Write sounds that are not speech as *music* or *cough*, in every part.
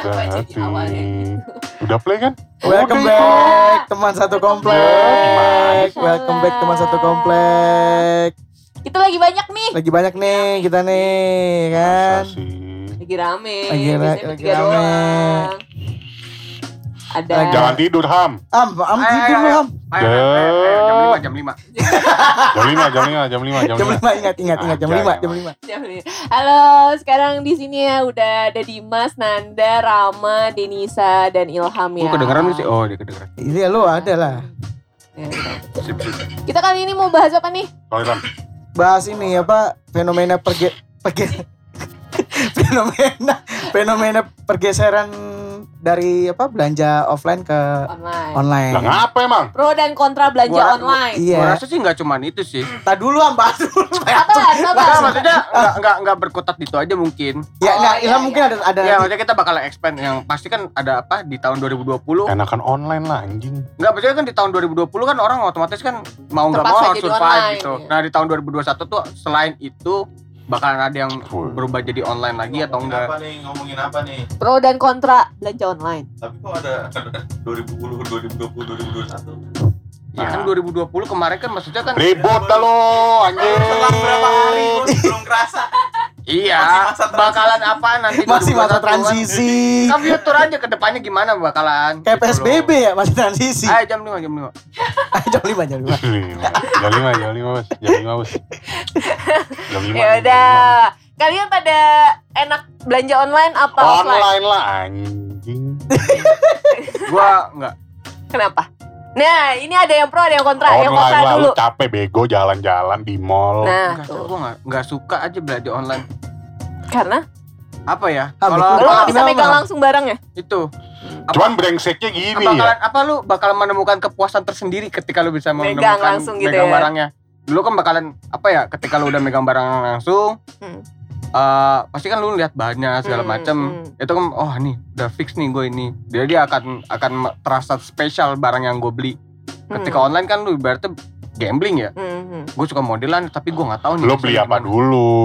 rasa hati. Udah play kan? Welcome Udah. back teman satu komplek. Welcome back teman satu komplek. Kita lagi banyak nih. Lagi banyak nih kita nih kan. Lagi rame. Lagi ra- lagi rame. doang. Ada. Lagi- Jangan tidur Ham. Am, am Ayo, tidur ayo, lu ayo. am. Ayo, ayo, ayo, ayo, jam 5, jam 5. Jam 5, *laughs* jam 5, jam 5, jam Jam 5. 5 ingat ingat ingat jam Aja, 5 ya, jam. 5. Jam lima. Halo, sekarang di sini ya udah ada Dimas, Nanda, Rama, Denisa, dan Ilham ya. Gue kedengeran lu sih. Oh, dia kedengeran. Iya lu ada lah. Ya. Kita kali ini mau bahas apa nih? Kalau Ilham, Bahas ini apa fenomena perge perge *laughs* fenomena fenomena pergeseran dari apa belanja offline ke Online. online. lah ngapa emang? Pro dan kontra belanja Gua- online. Iya. Gua rasa sih nggak cuman itu sih. Tak dulu bahas dulu. *laughs* Sabar, sabar. Enggak, maksudnya enggak enggak enggak berkutat di itu aja mungkin. Ya, Oh, nah, iya, iya. mungkin ada ada Ya, maksudnya kita bakal expand yang pasti kan ada apa di tahun 2020. Enakan online lah anjing. Enggak, maksudnya kan di tahun 2020 kan orang otomatis kan mau nggak mau harus survive online, gitu. iya. Nah, di tahun 2021 tuh selain itu bakalan ada yang berubah jadi online lagi atau enggak? Apa nih? Ngomongin apa nih? Pro dan kontra belanja online. Tapi kok ada 2010, 2020, 2021? Ya kan Nah. 2020 kemarin kan maksudnya kan Ribut dah lo anjing. Selang berapa hari belum kerasa. Iya Masih masa transisi. bakalan apa nanti masih masa 2021 kan? transisi. Kan future aja ke depannya gimana bakalan. Kayak Gitu PSBB loh. ya masih transisi. Ayo jam 5 jam 5. *laughs* jam 5 jam 5. Jam 5, jam 5, Bos. Jam 5, Bos. Jam 5. Ya udah. Kalian pada enak belanja online apa offline? Online lah anjing. *laughs* Gua enggak. Kenapa? Nah, ini ada yang pro, ada yang kontra. yang kontra Online lah, dulu. lu capek bego jalan-jalan di mall. Nah, Enggak, tuh. gua enggak enggak suka aja belanja online. Karena Apa ya? Ah, Kalau lu nggak bisa megang langsung barangnya. itu apa, Cuman brengseknya gini bakalan ya. apa lu bakal menemukan kepuasan tersendiri ketika lu bisa Megang menemukan langsung gitu megang ya. barangnya. Dulu kan bakalan apa ya? Ketika lu udah megang barang langsung, Hmm. eh, pasti kan lu lihat bahannya segala Hmm, macem. hmm. Itu kan oh nih udah fix nih gue ini. Jadi dia akan akan terasa spesial barang yang gue beli. Ketika Hmm. online kan lu ibaratnya gambling ya. Hmm, hmm. Gue suka modelan tapi gue nggak tahu nih. Lu beli apa gimana. dulu?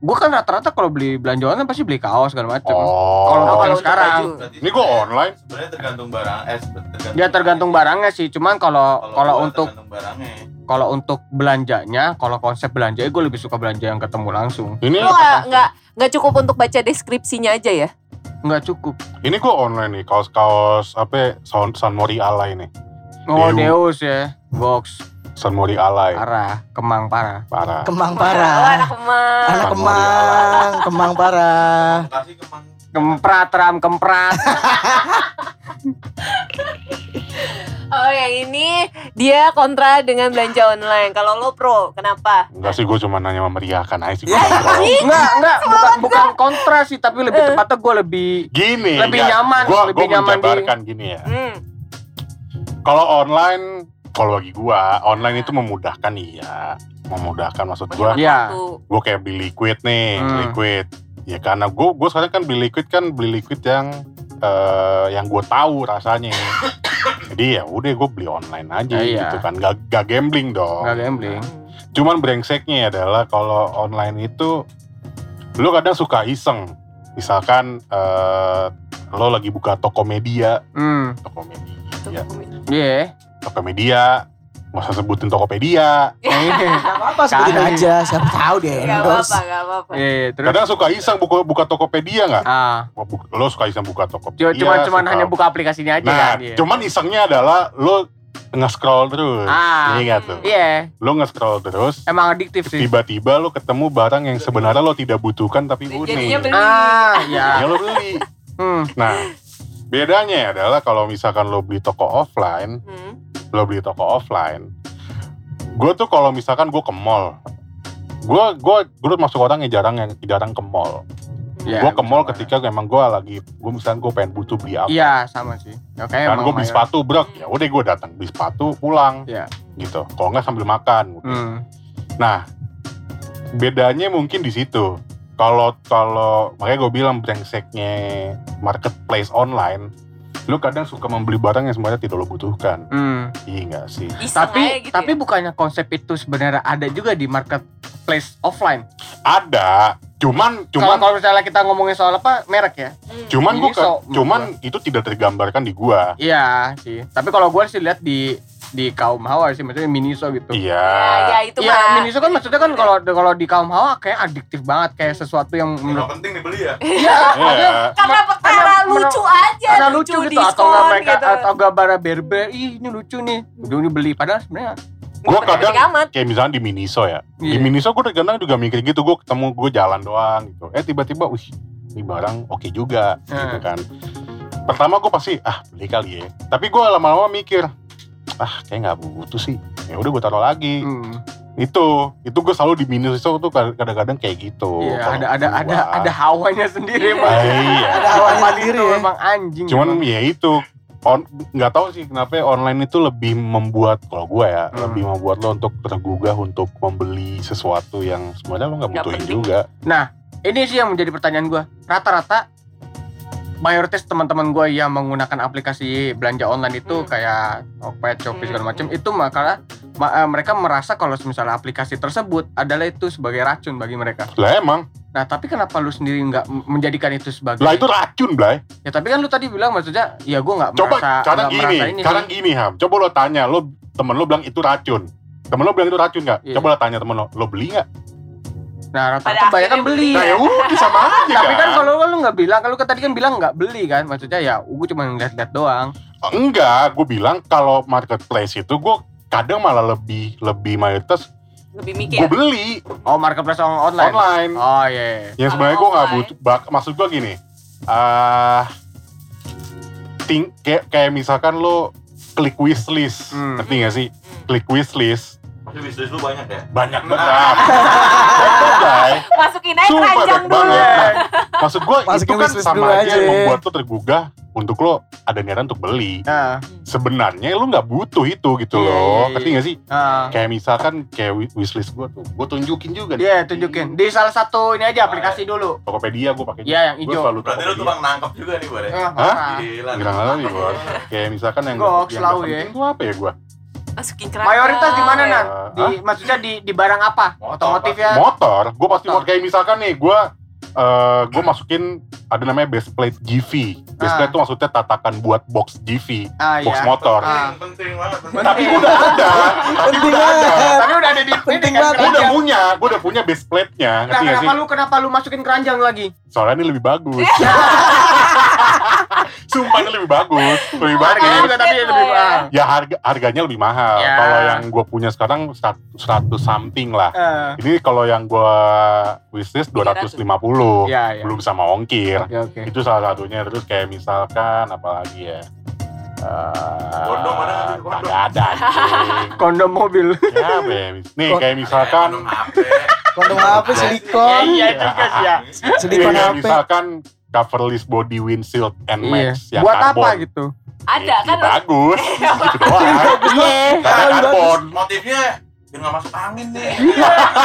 Gue kan rata-rata kalau beli belanja online pasti beli kaos segala macem. Oh. Kalau Oh, sekarang, Ini gua online. Sebenarnya tergantung barang. Eh, tergantung ya tergantung barangnya sih. Cuman kalau kalau untuk kalau untuk belanjanya, kalau konsep belanja gue lebih suka belanja yang ketemu langsung. Ini Lu nggak nggak nggak cukup untuk baca deskripsinya aja ya? Nggak cukup. ini gua online nih kaos-kaos apa ya? San, San Mori Alay nih. Oh Deus. Deus ya, box San Mori Alay. parah, kemang parah. Parah. Kemang Oh, parah. anak kemang. Anak Kemang. kemang, kemang parah. Kasih kemang. Kemprat ram kemprat. *laughs* Oh yang ini dia kontra dengan belanja online. Kalau lo pro, kenapa? Enggak sih, gue cuma nanya memeriahkan aja sih. Ya, enggak, enggak, bukan bukan kontra sih, tapi lebih tepatnya gue lebih Gini. Lebih enggak. nyaman, Gua, lebih gua nyaman di- menjabarkan gini ya. Hmm. Kalau online, kalau bagi gua, online itu memudahkan iya. Memudahkan maksud gua. Iya. Gue kayak beli liquid nih, Hmm. liquid. Ya karena gue, gue sekarang kan beli liquid kan beli liquid yang eh, yang gue tahu rasanya. *coughs* Jadi ya udah gue beli online aja Ya, iya. gitu kan, gak, gak gambling dong. Enggak gambling. Cuman brengseknya adalah kalau online itu lu kadang suka iseng. Misalkan eh, lo lagi buka Tokopedia, Hmm. Tokopedia, Iya. Tokopedia, nggak usah sebutin Tokopedia. *laughs* Gak apa-apa sebutin Kali. aja, siapa tahu deh Gak apa-apa, gak apa-apa. Iya, terus Kadang suka iseng buka buka Tokopedia nggak? ah, Lo suka iseng buka Tokopedia. cuma cuman suka- hanya buka aplikasinya aja Nah, kan dia. cuman isengnya adalah lo nge-scroll terus. Ah. Iya nggak tuh? Iya, Lo nge-scroll terus, emang adiktif sih. tiba-tiba lo ketemu barang yang sebenarnya lo tidak butuhkan tapi Jadinya unik. beli. Ah, ya. Ya lo beli. Hmm. Nah, bedanya adalah kalau misalkan lo beli toko offline, Hmm. lo beli toko offline. Gue tuh kalau misalkan gue ke mall, gue gue gue masuk orang yang jarang yang jarang ke mall. Iya, gue ke mall ketika memang gue lagi, gue misalkan gue pengen butuh beli apa. Iya, sama sih. Oke, kan emang gue beli sepatu bro, ya udah gue datang beli sepatu pulang, Iya. gitu. Kalau nggak sambil makan. udah. Hmm. Nah, bedanya mungkin di situ. Kalau kalau makanya gue bilang brengseknya marketplace online, lu kadang suka membeli barang yang sebenarnya tidak lo butuhkan. Hmm. Iya nggak sih? Iseng Tapi gitu tapi ya. bukannya konsep itu sebenarnya ada juga di marketplace offline. Ada, cuman cuman kalau misalnya kita ngomongin soal apa merek ya? Hmm. cuman gua ke- cuman itu tidak tergambarkan di gua. Iya sih. Tapi kalau gue sih lihat di di kaum hawa sih maksudnya Miniso gitu. ya, Iya. ya itu Iya, mah. Miniso kan maksudnya kan kalau kalau di kaum hawa kayak adiktif banget kayak sesuatu yang Nggak menurut penting dibeli ya. *laughs* Iya, maksudnya Iya. karena karena lucu aja, karena lucu, gitu diskon atau nggak mereka gitu. atau gambar berber ih ini lucu nih udah ini beli padahal sebenarnya Gua Nggak kadang kayak misalnya di Miniso ya. Di Iya. Miniso gue kadang juga mikir gitu, gue ketemu gue jalan doang gitu. Eh tiba-tiba, wih ini barang oke juga gitu Hmm. kan. Pertama gue pasti ah beli kali ya. Tapi gue lama-lama mikir, ah kayak nggak butuh sih. Ya udah gue taruh lagi. hmm, Itu, itu gue selalu di Miniso tuh kadang-kadang kayak gitu. iya Kalau ada ada gua. ada ada hawanya sendiri Ah, emang iya. *laughs* Ada hawanya sendiri itu ya. emang anjing Cuman emang. ya itu on nggak tahu sih kenapa ya online itu lebih membuat kalau gue ya Hmm. lebih membuat lo untuk tergugah untuk membeli sesuatu yang sebenarnya lo nggak butuhin penting. juga. ini sih yang menjadi pertanyaan gue rata-rata mayoritas teman-teman gue yang menggunakan aplikasi belanja online itu Hmm. kayak Tokped, Shopee segala Hmm. macam itu maka ma- eh, mereka merasa kalau misalnya aplikasi tersebut adalah itu sebagai racun bagi mereka. Lah emang, Nah tapi kenapa lu sendiri nggak menjadikan itu sebagai? lah itu racun, Blay. Ya tapi kan lu tadi bilang maksudnya ya gue nggak Coba merasa sekarang nggak gini, ini sekarang sih. gini Ham. Coba lo tanya, lo temen lo bilang itu racun. Temen lo bilang itu racun nggak? Iya. Coba lo tanya temen lo, lo beli nggak? Nah Pada rata-rata banyak kan beli. Nah ya udah sama aja *laughs* Tapi kan kalau lu nggak bilang, kalau tadi kan bilang nggak beli kan, maksudnya ya gue cuma ngeliat-liat doang. Enggak, gue bilang kalau marketplace itu gue kadang malah lebih lebih mayoritas Lebih gue mikir. beli Oh marketplace on- online. online. Oh iya. iya. Yang sebenarnya gue nggak butuh. bak- maksud gue gini, ah ting kayak kayak misalkan lo klik wishlist, Hmm. ngerti nggak sih? Hmm. Klik wishlist Tapi bisnis lu banyak ya. banyak banget. Banyak, Bray. Masukin aja Sumpah keranjang dulu. Maksud gue itu Masukin kan wishlist sama aja aja. yang membuat lo tergugah untuk lo ada niatan untuk beli. Nah, Sebenarnya lo nggak butuh itu gitu Iya, loh. iya, iya. Ngerti nggak sih? nah. Kayak misalkan kayak wi- wishlist gue tuh, gue tunjukin juga. nih. Iya tunjukin di salah satu ini aja aplikasi dulu. Tokopedia gue pakai. Iya yang Gue hijau. selalu Berarti lu tukang nangkep juga nih, Bare. Ah, Hah? Gila. Nggak ngerti gue. Kayak misalkan yang yang selalu nggak ya. penting tuh apa ya gue? Masukin keranjang. Mayoritas di mana nan? Di maksudnya di di barang apa? Motor, Otomotif ya? Motor, gue pasti Motor. mau kayak misalkan nih gue eh gue masukin ada namanya base plate GV. Base Ah. plate itu maksudnya tatakan buat box GV, Ah box iya. motor. Ah. Penting, penting banget. Tapi gue udah ada, tapi Penting udah ada. banget. Tapi udah ada di ini Penting kan banget. Gue udah punya, gue udah punya base plate-nya, Nah, gak sih? kenapa lu kenapa lu masukin keranjang lagi? Soalnya ini lebih bagus. *laughs* Ini lebih bagus, lebih bagus. juga tapi Base lebih lah mahal. Ya harga harganya lebih mahal. Ya. Kalau yang gue punya sekarang 100 something lah. Eh, Ini kalau yang gue wishlist 250, Iya, iya. belum sama ongkir. Oke, oke. Itu salah satunya. Terus kayak misalkan apalagi ya. Eh, Kondom sih? Kondom? Ada. *laughs* Kondom mobil. ya, Be. Nih Kok- kayak misalkan Kondom HP. Kondom HP Iya silikon. iya juga sih ya. Silikon kayak HP. misalkan coverless body windshield and Iya. max yang Buat karbon. apa gitu? Ada Ya, kan? bagus. *laughs* gitu doang. Iya. Karena karbon. Motifnya biar nggak masuk angin nih.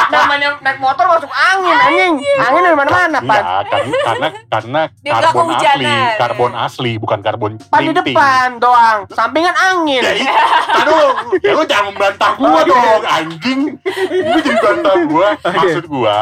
Namanya naik motor masuk angin, anjing. Angin dari mana-mana, Pan. Iya, kan, karena karena Dia karbon asli, karbon asli bukan karbon Pan di depan doang. Sampingan angin. Ya, aduh, ya lu jangan membantah gua dong, anjing. Lu jadi bantah gua. Maksud gua,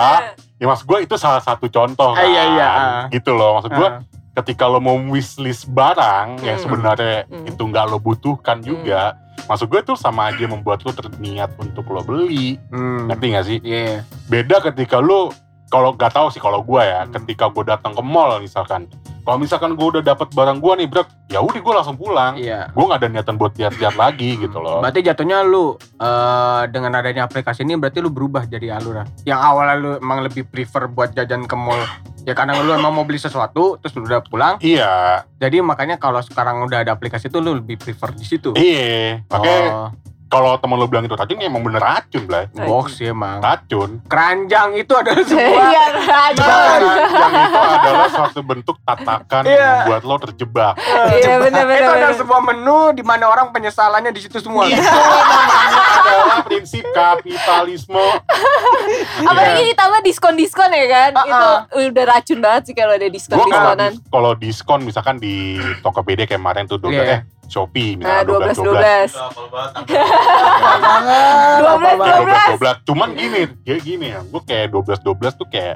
ya maksud gua itu salah satu contoh kan. iya, iya, ah. Gitu loh, maksud gua Ah. ketika lo mau wishlist barang yang Hmm. sebenarnya Hmm. itu nggak lo butuhkan juga, maksud gue itu sama aja membuat lo terniat untuk lo beli. Hmm. Ngerti gak sih? Iya. Beda ketika lo kalau nggak tahu sih kalau gue ya, Hmm. ketika gue datang ke mall misalkan, kalau misalkan gue udah dapat barang gue nih, bro, ya udah gue langsung pulang. Iya. Gue nggak ada niatan buat lihat-lihat lagi gitu loh. Berarti jatuhnya lu eh, dengan adanya aplikasi ini berarti lu berubah jadi Alura. Yang awalnya lu emang lebih prefer buat jajan ke mall. Ya karena lu emang mau beli sesuatu terus lu udah pulang. Iya, Jadi makanya kalau sekarang udah ada aplikasi itu lu lebih prefer di situ. iya. Makanya Oh, kalau temen lo bilang itu racun ya emang bener racun lah Box sih emang. racun Keranjang itu adalah *laughs* sebuah Iya, racun. yang itu adalah suatu bentuk tatakan Iya. yang membuat lo terjebak Iya, benar benar. itu adalah sebuah menu di mana orang penyesalannya di situ semua. itu namanya adalah prinsip kapitalisme *laughs* Apalagi ditambah diskon-diskon ya kan? Ah, Itu ah. udah racun banget sih kalau ada diskon-diskonan. dis- kalau diskon misalkan di Tokopedia kayak kemarin tuh 12 Iya. eh Shopee misalkan 12 12 12. Udah hafal banget. banget. 12, apa banget. 12 12 cuman gini kayak gini ya gue kayak 12 12 tuh kayak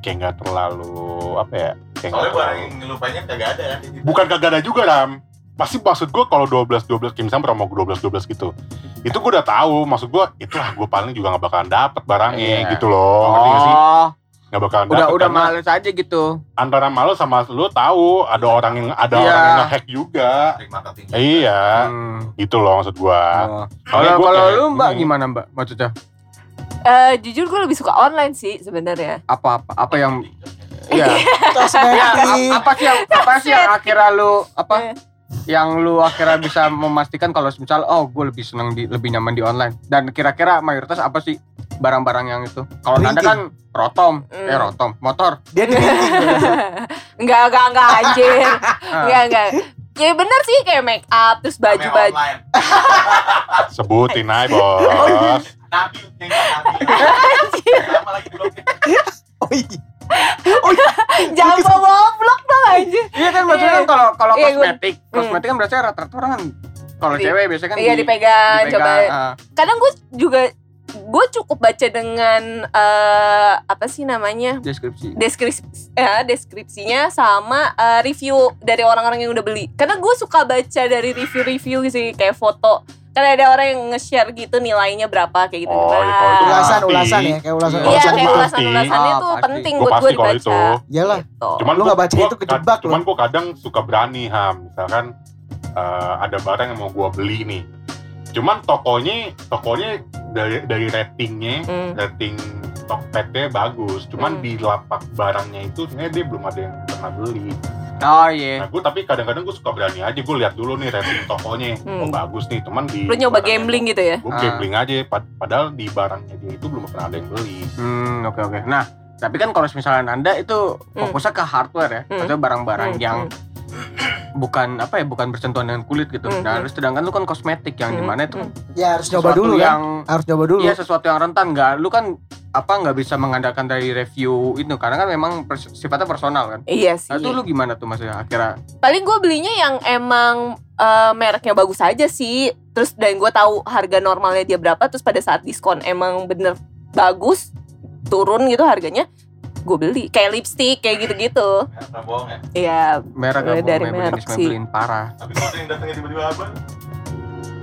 kayak nggak terlalu apa ya Soalnya barang ngelupainnya kagak ada kan. situ. bukan kagak ada juga ram pasti maksud gue kalau 12 12 kayak misalnya promo 12 12 gitu itu gue udah tahu maksud gue itulah gue paling juga nggak bakalan dapet barangnya Iya. gitu loh ngerti nggak sih Oh, nggak bakalan udah dapet udah males aja gitu. antara malu sama lu tahu ada orang yang ada Iya. orang yang ngehack juga marketing. iya Hmm. gitu loh maksud gue Oh. Kalau gua kalau lu Mbak gini. gimana Mbak? Maksudnya Eh, jujur gue lebih suka online sih sebenarnya. apa apa apa yang Iya. Ya, Kosmetik. ap- apa sih yang apa sih yang akhirnya lu apa yang lu akhirnya bisa memastikan kalau misal oh gue lebih senang di lebih nyaman di online dan kira-kira mayoritas apa sih barang-barang yang itu kalau anda kan rotom Hmm. eh rotom motor Dia. Enggak, *laughs* enggak, enggak anjir. Ah. Enggak, enggak. Ya bener sih kayak make up terus baju-baju. *laughs* sebutin aja bos Nabi yang *laughs* Nabi. Sama lagi blognya. Oh iya. Jangan bawa vlog dong anjir. iya kan maksudnya Iya. kan kalau kalau Iya, kosmetik kosmetik kan berarti rata-rata orang kan kalau cewek biasanya kan Iya di- dipegang, dipegang, coba. ah. Kadang gue juga gue cukup baca dengan eh, apa sih namanya deskripsi deskripsi ya deskripsinya sama eh, review dari orang-orang yang udah beli karena gue suka baca dari review-review sih kayak foto kan ada orang yang nge-share gitu nilainya berapa kayak gitu Oh, ya, kalau itu Nah, Ulasan, Pasti. ulasan ya, kayak ulasan. Iya, iya ulasan kayak gitu. ulasan-ulasannya Ah, tuh pasti. penting Gua buat gue dibaca itu. Iyalah. gitu. Cuman Lu nggak baca gua itu kejebak Cuman lu. gue kadang suka berani ham, misalkan eh, ada barang yang mau gue beli nih. Cuman tokonya, tokonya dari dari ratingnya, Hmm. rating Tokpednya bagus. Cuman Hmm. di lapak barangnya itu sebenarnya dia belum ada yang pernah beli. Oh iya Nah gue tapi kadang-kadang gue suka berani aja gue lihat dulu nih rating tokonya. Hmm. Oh bagus nih, cuman di lu nyoba gambling gitu ya Gue Ah. gambling aja, pad- padahal di barangnya dia itu belum pernah ada yang beli. Hmm, oke oke. Nah, tapi kan kalau misalnya Anda itu Hmm. fokusnya ke hardware ya, Hmm. maksudnya barang-barang Hmm, yang bukan apa ya, bukan bersentuhan dengan kulit gitu. Hmm, Nah, hmm. sedangkan lu kan kosmetik yang Hmm, di mana itu hmm. Ya harus sesuatu dulu yang kan. Harus nyoba dulu. Iya sesuatu yang rentan nggak, lu kan apa nggak bisa mengandalkan dari review itu karena kan memang pers- sifatnya personal kan. iya sih Nah, itu lu gimana tuh maksudnya akhirnya? paling gue belinya yang emang eh, mereknya bagus aja sih terus dan gue tahu harga normalnya dia berapa terus pada saat diskon emang bener bagus turun gitu harganya gue beli kayak lipstick kayak gitu-gitu Ya, pernah bohong ya. ya Merek Mulai apa dari merek sih. Parah. Tapi kalau ada yang datangnya tiba-tiba abang.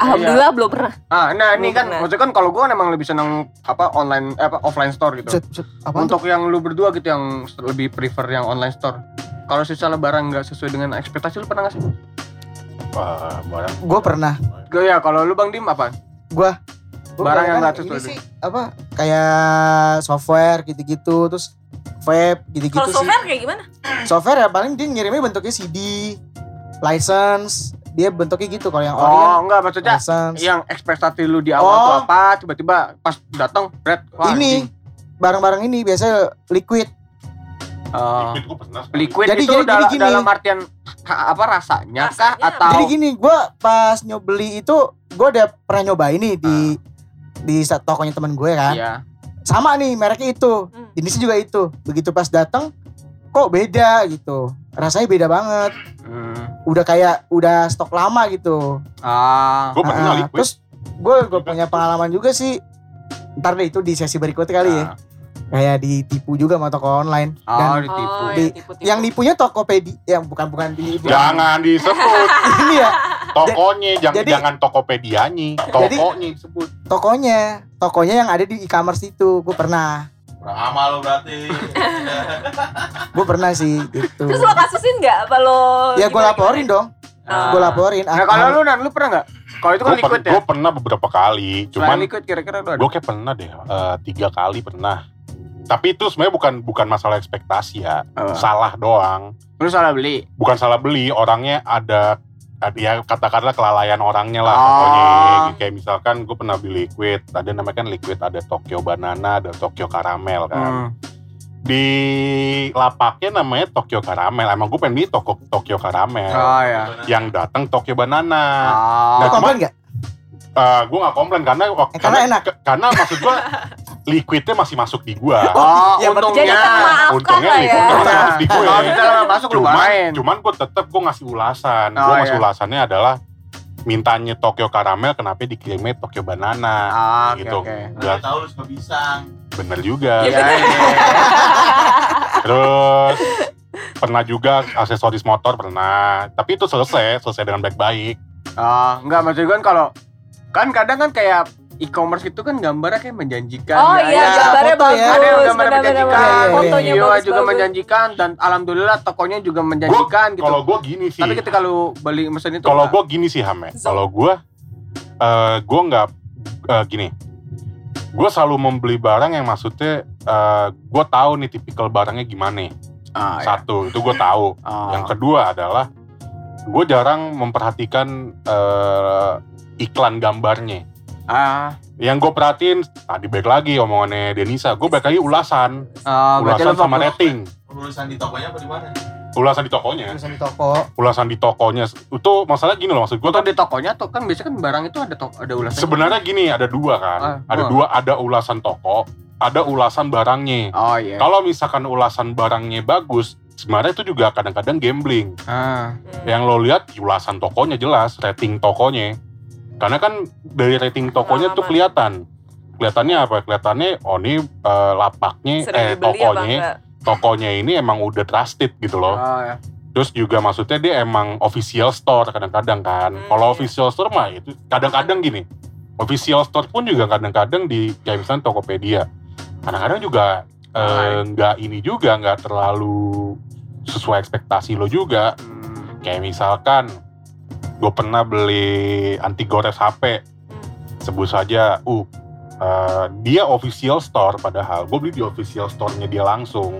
Alhamdulillah belum pernah Ah, nah ini kan pernah. maksudnya kan kalau gua emang lebih seneng apa online eh, apa offline store gitu. Set, set, tuh? Untuk yang lu berdua gitu yang lebih prefer yang online store. Kalau misalnya barang nggak sesuai dengan ekspektasi lu pernah nggak sih? Wah, barang. Gue pernah. Gue ya kalau lu Bang Dim apa? Gua Gua Barang yang nggak sesuai ini sih apa kayak software gitu-gitu terus vape gitu-gitu kalau sih. software kayak gimana Software ya paling dia ngirimnya bentuknya CD, license, dia bentuknya gitu kalau yang ori kan Oh, enggak maksudnya license. yang ekspektasi lu di awal Oh. tuh apa tiba-tiba pas datang red wah, ini barang-barang ini biasanya liquid. Oh. Liquid pernah. liquid Jadi- itu jadi- dal- jadi gini. dalam artian apa rasanya, kah Rasanya atau Jadi gini, gue pas nyobeli itu gue udah pernah nyoba ini di di sa- tokonya teman gue kan. Iya. Sama nih mereknya itu, Hmm. jenisnya juga itu. Begitu pas datang kok beda gitu. Rasanya beda banget. Hmm. Udah kayak udah stok lama gitu. Ah. Gue pernah Ah, liquid. terus gue gue punya pengalaman juga sih. Ntar deh itu di sesi berikutnya kali ya. Ah. Kayak ditipu juga sama toko online. Oh, Dan ditipu. Oh, Di- yang tipu-tipu. yang nipunya Tokopedia, yang bukan bukan di *laughs* Jangan disebut *laughs* ini ya, tokonya, jangan Jadi- jangan Tokopedianya, tokonya disebut. tokonya, tokonya yang ada di e-commerce itu. Gue pernah, Kurang amal lo berarti. *laughs* gue pernah sih gitu. terus lo kasusin nggak apa lo Ya gue gimana- laporin dong, Ah. gue laporin. Nah, kalau lu Nan, lu pernah nggak? Kalau itu kan liquid ya. Gue pernah beberapa kali, Selain cuman liquid kira-kira lu ada. gue kayak pernah deh eh, tiga kali pernah. Tapi itu sebenarnya bukan bukan masalah ekspektasi ya, Apa? salah doang. Lu salah beli. Bukan salah beli, orangnya ada ya katakanlah kelalaian orangnya lah Oh. pokoknya kayak misalkan gue pernah beli liquid ada namanya kan liquid ada Tokyo banana ada Tokyo karamel kan Hmm. di lapaknya namanya Tokyo karamel emang gue pengen beli Toko, Tokyo karamel Oh ya. yang datang Tokyo banana Oh. Nah, komplain gak? gue nggak komplain karena Eh, karena enak. ke- karena maksud gue *laughs* liquidnya masih masuk di gue Oh, Ya, berarti- Jadi untungnya. termaafkan untungnya lah ya. liquidnya masih masuk di gue Kalau kita nggak masuk lu cuman cuman gue tetap gue ngasih ulasan Oh, gue ngasih iya. ulasannya adalah mintanya Tokyo karamel kenapa dikirimnya Tokyo banana Ah, gitu oke. Udah, tahu lu suka pisang. bener juga Iya, iya. terus pernah juga aksesoris motor pernah tapi itu selesai selesai dengan baik-baik Oh, enggak maksud gue kan kalau kan kadang kan kayak e-commerce itu kan gambarnya kayak menjanjikan. Oh ya, iya, ya. gambarnya foto ya. bagus. Ada yang gambarnya benar-benar menjanjikan, Iya, iya, iya. Fotonya video bagus juga menjanjikan dan alhamdulillah tokonya juga menjanjikan gitu. kalau gue gini sih Tapi ketika lu beli mesin itu kalau gue gini sih Ham ya. Zong. kalau gue eh gue nggak eh, gini gue selalu membeli barang yang maksudnya eh gue tahu nih tipikal barangnya gimana ah, ya. satu itu gue tahu Oh. yang kedua adalah gue jarang memperhatikan eh, iklan gambarnya ah, yang gue perhatiin tadi baik lagi omongannya Denisa. Gue baik lagi ulasan. Berarti lu ulasan sama fokus- rating. Penulisan di tokonya apa di mana? ulasan di tokonya. Tulisan di toko. ulasan di tokonya. Itu masalah gini loh maksud gue Atau di tokonya tuh kan biasanya kan barang itu ada toko ada ulasan. sebenarnya gini ada dua kan. Ah, ada oh. dua ada ulasan toko ada ulasan barangnya. Oh iya. kalau misalkan ulasan barangnya bagus sebenarnya itu juga kadang-kadang gambling. Ah, yang lo lihat ulasan tokonya jelas rating tokonya karena kan dari rating tokonya tuh kelihatan. Kelihatannya apa? Kelihatannya oh ini eh, lapaknya Sering eh tokonya tokonya ini emang udah trusted gitu loh. Oh ya. terus juga maksudnya dia emang official store kadang-kadang kan. Hmm, kalau iya. official store mah itu kadang-kadang gini. Official store pun juga kadang-kadang di kayak misalnya Tokopedia. Kadang-kadang juga eh, nggak ini juga nggak terlalu sesuai ekspektasi lo juga. Hmm. kayak misalkan gue pernah beli anti gores HP sebut saja uh eh, dia official store padahal gue beli di official store-nya dia langsung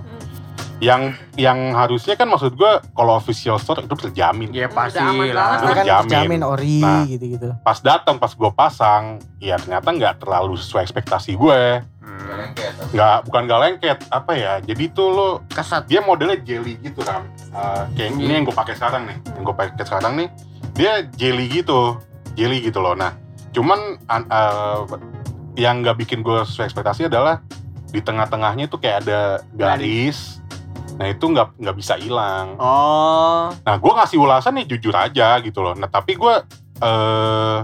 Hmm. yang yang harusnya kan maksud gue kalau official store itu terjamin Ya pasti lah. kan Terjamin. terjamin ori Nah. gitu-gitu. pas datang pas gue pasang ya ternyata nggak terlalu sesuai ekspektasi gue Hmm. Lengket. nggak bukan nggak lengket apa ya jadi tuh lo Kesat. dia modelnya jelly gitu kan Eh, kayak ini yang gue pakai sekarang nih yang gue pakai sekarang nih dia jelly gitu jelly gitu loh nah cuman an- eh, yang nggak bikin gue sesuai ekspektasi adalah di tengah-tengahnya tuh kayak ada garis nah itu nggak nggak bisa hilang Oh. Nah, gue ngasih ulasan nih jujur aja gitu loh. Nah, tapi gue eh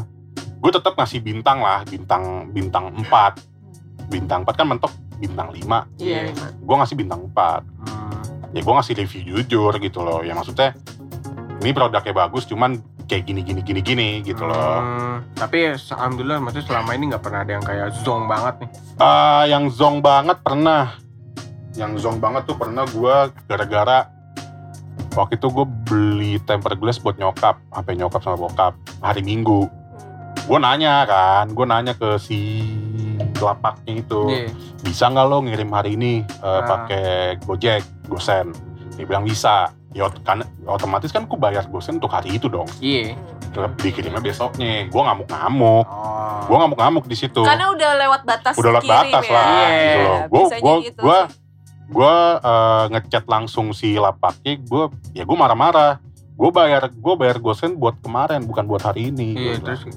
gue tetap ngasih bintang lah, bintang bintang 4. Bintang 4 kan mentok bintang 5. Iya. Gue ngasih bintang 4. Hmm. Ya gue ngasih review jujur gitu loh. Ya maksudnya ini produknya bagus cuman kayak gini gini gini gini gitu loh. Hmm. Tapi alhamdulillah maksudnya selama ini nggak pernah ada yang kayak zong banget nih. Eh, yang zong banget pernah. Yang zong banget tuh pernah gue gara-gara waktu itu gue beli tempered glass buat nyokap, sampai nyokap sama bokap hari Minggu. gue nanya kan, gue nanya ke si lapaknya itu, Iya. bisa nggak lo ngirim hari ini eh, Ah. pakai Gojek, Gosen? Dia bilang bisa. Ya kan otomatis kan gue bayar Gosen untuk hari itu dong. Iya. Terus dikirimnya besoknya. Gue ngamuk-ngamuk. Oh. Gue ngamuk-ngamuk di situ. Karena udah lewat batas Udah lewat batas ya. lah, Iya. gitu loh. Gue gue gitu gue gue eh, ngechat langsung si lapaknya. Gue ya gue marah-marah. Gue bayar gue bayar Gosen buat kemarin bukan buat hari ini. Iya, terus.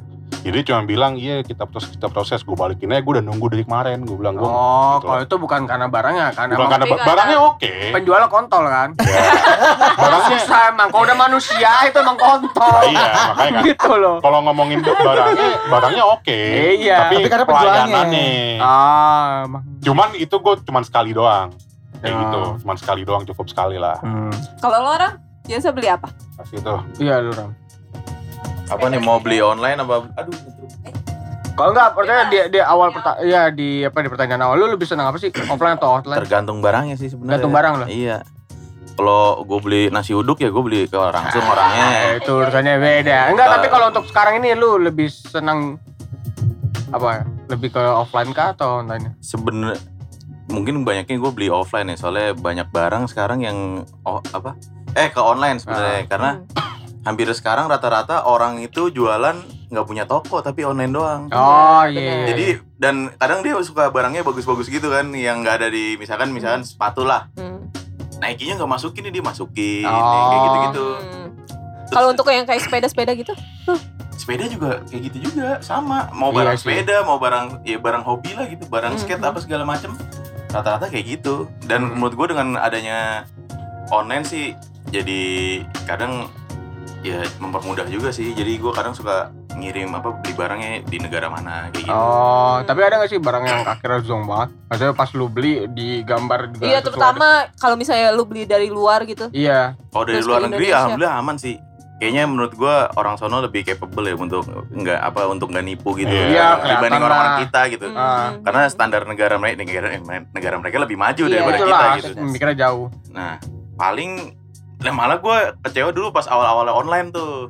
Jadi dia cuma bilang iya kita proses kita proses. Gue balikin aja. Gue udah nunggu dari kemarin. Gue bilang gue Oh, gitu kalau itu bukan karena barangnya kan bukan karena ba- barangnya oke. penjualnya kontol kan. Ya. *laughs* barangnya Susah emang kalau udah manusia itu emang kontol. iya makanya kan. gitu loh. Kalau ngomongin barangnya, barangnya oke. Iya. Tapi, Tapi karena penjualannya. pelayanannya. Ah, emang. Cuman itu gue cuman sekali doang. Kayak Ya. gitu, cuman sekali doang cukup sekali lah. Hmm. Kalau lo orang biasa beli apa? Pas itu. Iya lu Ram. Apa nih mau beli online apa? Aduh. Kalau enggak, pertanyaan di, di awal perta ya di apa di pertanyaan awal lu lebih senang apa sih? *clears throat* Offline atau offline? Tergantung barangnya sih sebenarnya. Tergantung barang lo. Iya. Kalau gue beli nasi uduk ya gue beli ke langsung Eh, orangnya. itu urusannya beda. Enggak, tapi kalau untuk sekarang ini lu lebih senang apa? Lebih ke offline kah atau online? Sebenernya mungkin banyaknya gue beli offline ya soalnya banyak barang sekarang yang oh apa? Eh ke online sebenarnya karena Hmm. Hampir sekarang rata-rata orang itu jualan nggak punya toko tapi online doang. Oh iya. Jadi dan kadang dia suka barangnya bagus-bagus gitu kan yang nggak ada di misalkan misalkan sepatu lah. Hmm. Nike-nya nggak masukin nih dia masukin Oh. yang kayak gitu-gitu. Hmm. Kalau untuk yang kayak sepeda-sepeda gitu, sepeda juga kayak gitu juga sama mau Iya barang sih. sepeda mau barang ya barang hobi lah gitu barang Mhm. skate apa segala macem rata-rata kayak gitu dan Hmm. menurut gue dengan adanya online sih jadi kadang ya mempermudah juga sih jadi gue kadang suka ngirim apa beli barangnya di negara mana kayak gitu Oh, tapi ada gak sih barang yang akhirnya zonk banget? Maksudnya pas lu beli di gambar juga iya sesuatu. terutama kalau misalnya lu beli dari luar gitu. Iya. kalau dari Terus luar negeri Indonesia. alhamdulillah aman sih kayaknya menurut gue orang sono lebih capable ya untuk nggak apa untuk nggak nipu gitu Iya, Iya, dibanding orang-orang kita gitu Hmm. Ah. karena standar negara mereka negara eh, negara mereka lebih maju Iya. daripada kita Itulah, gitu mikirnya jauh. Nah, paling nah malah gue kecewa dulu pas awal-awal online tuh.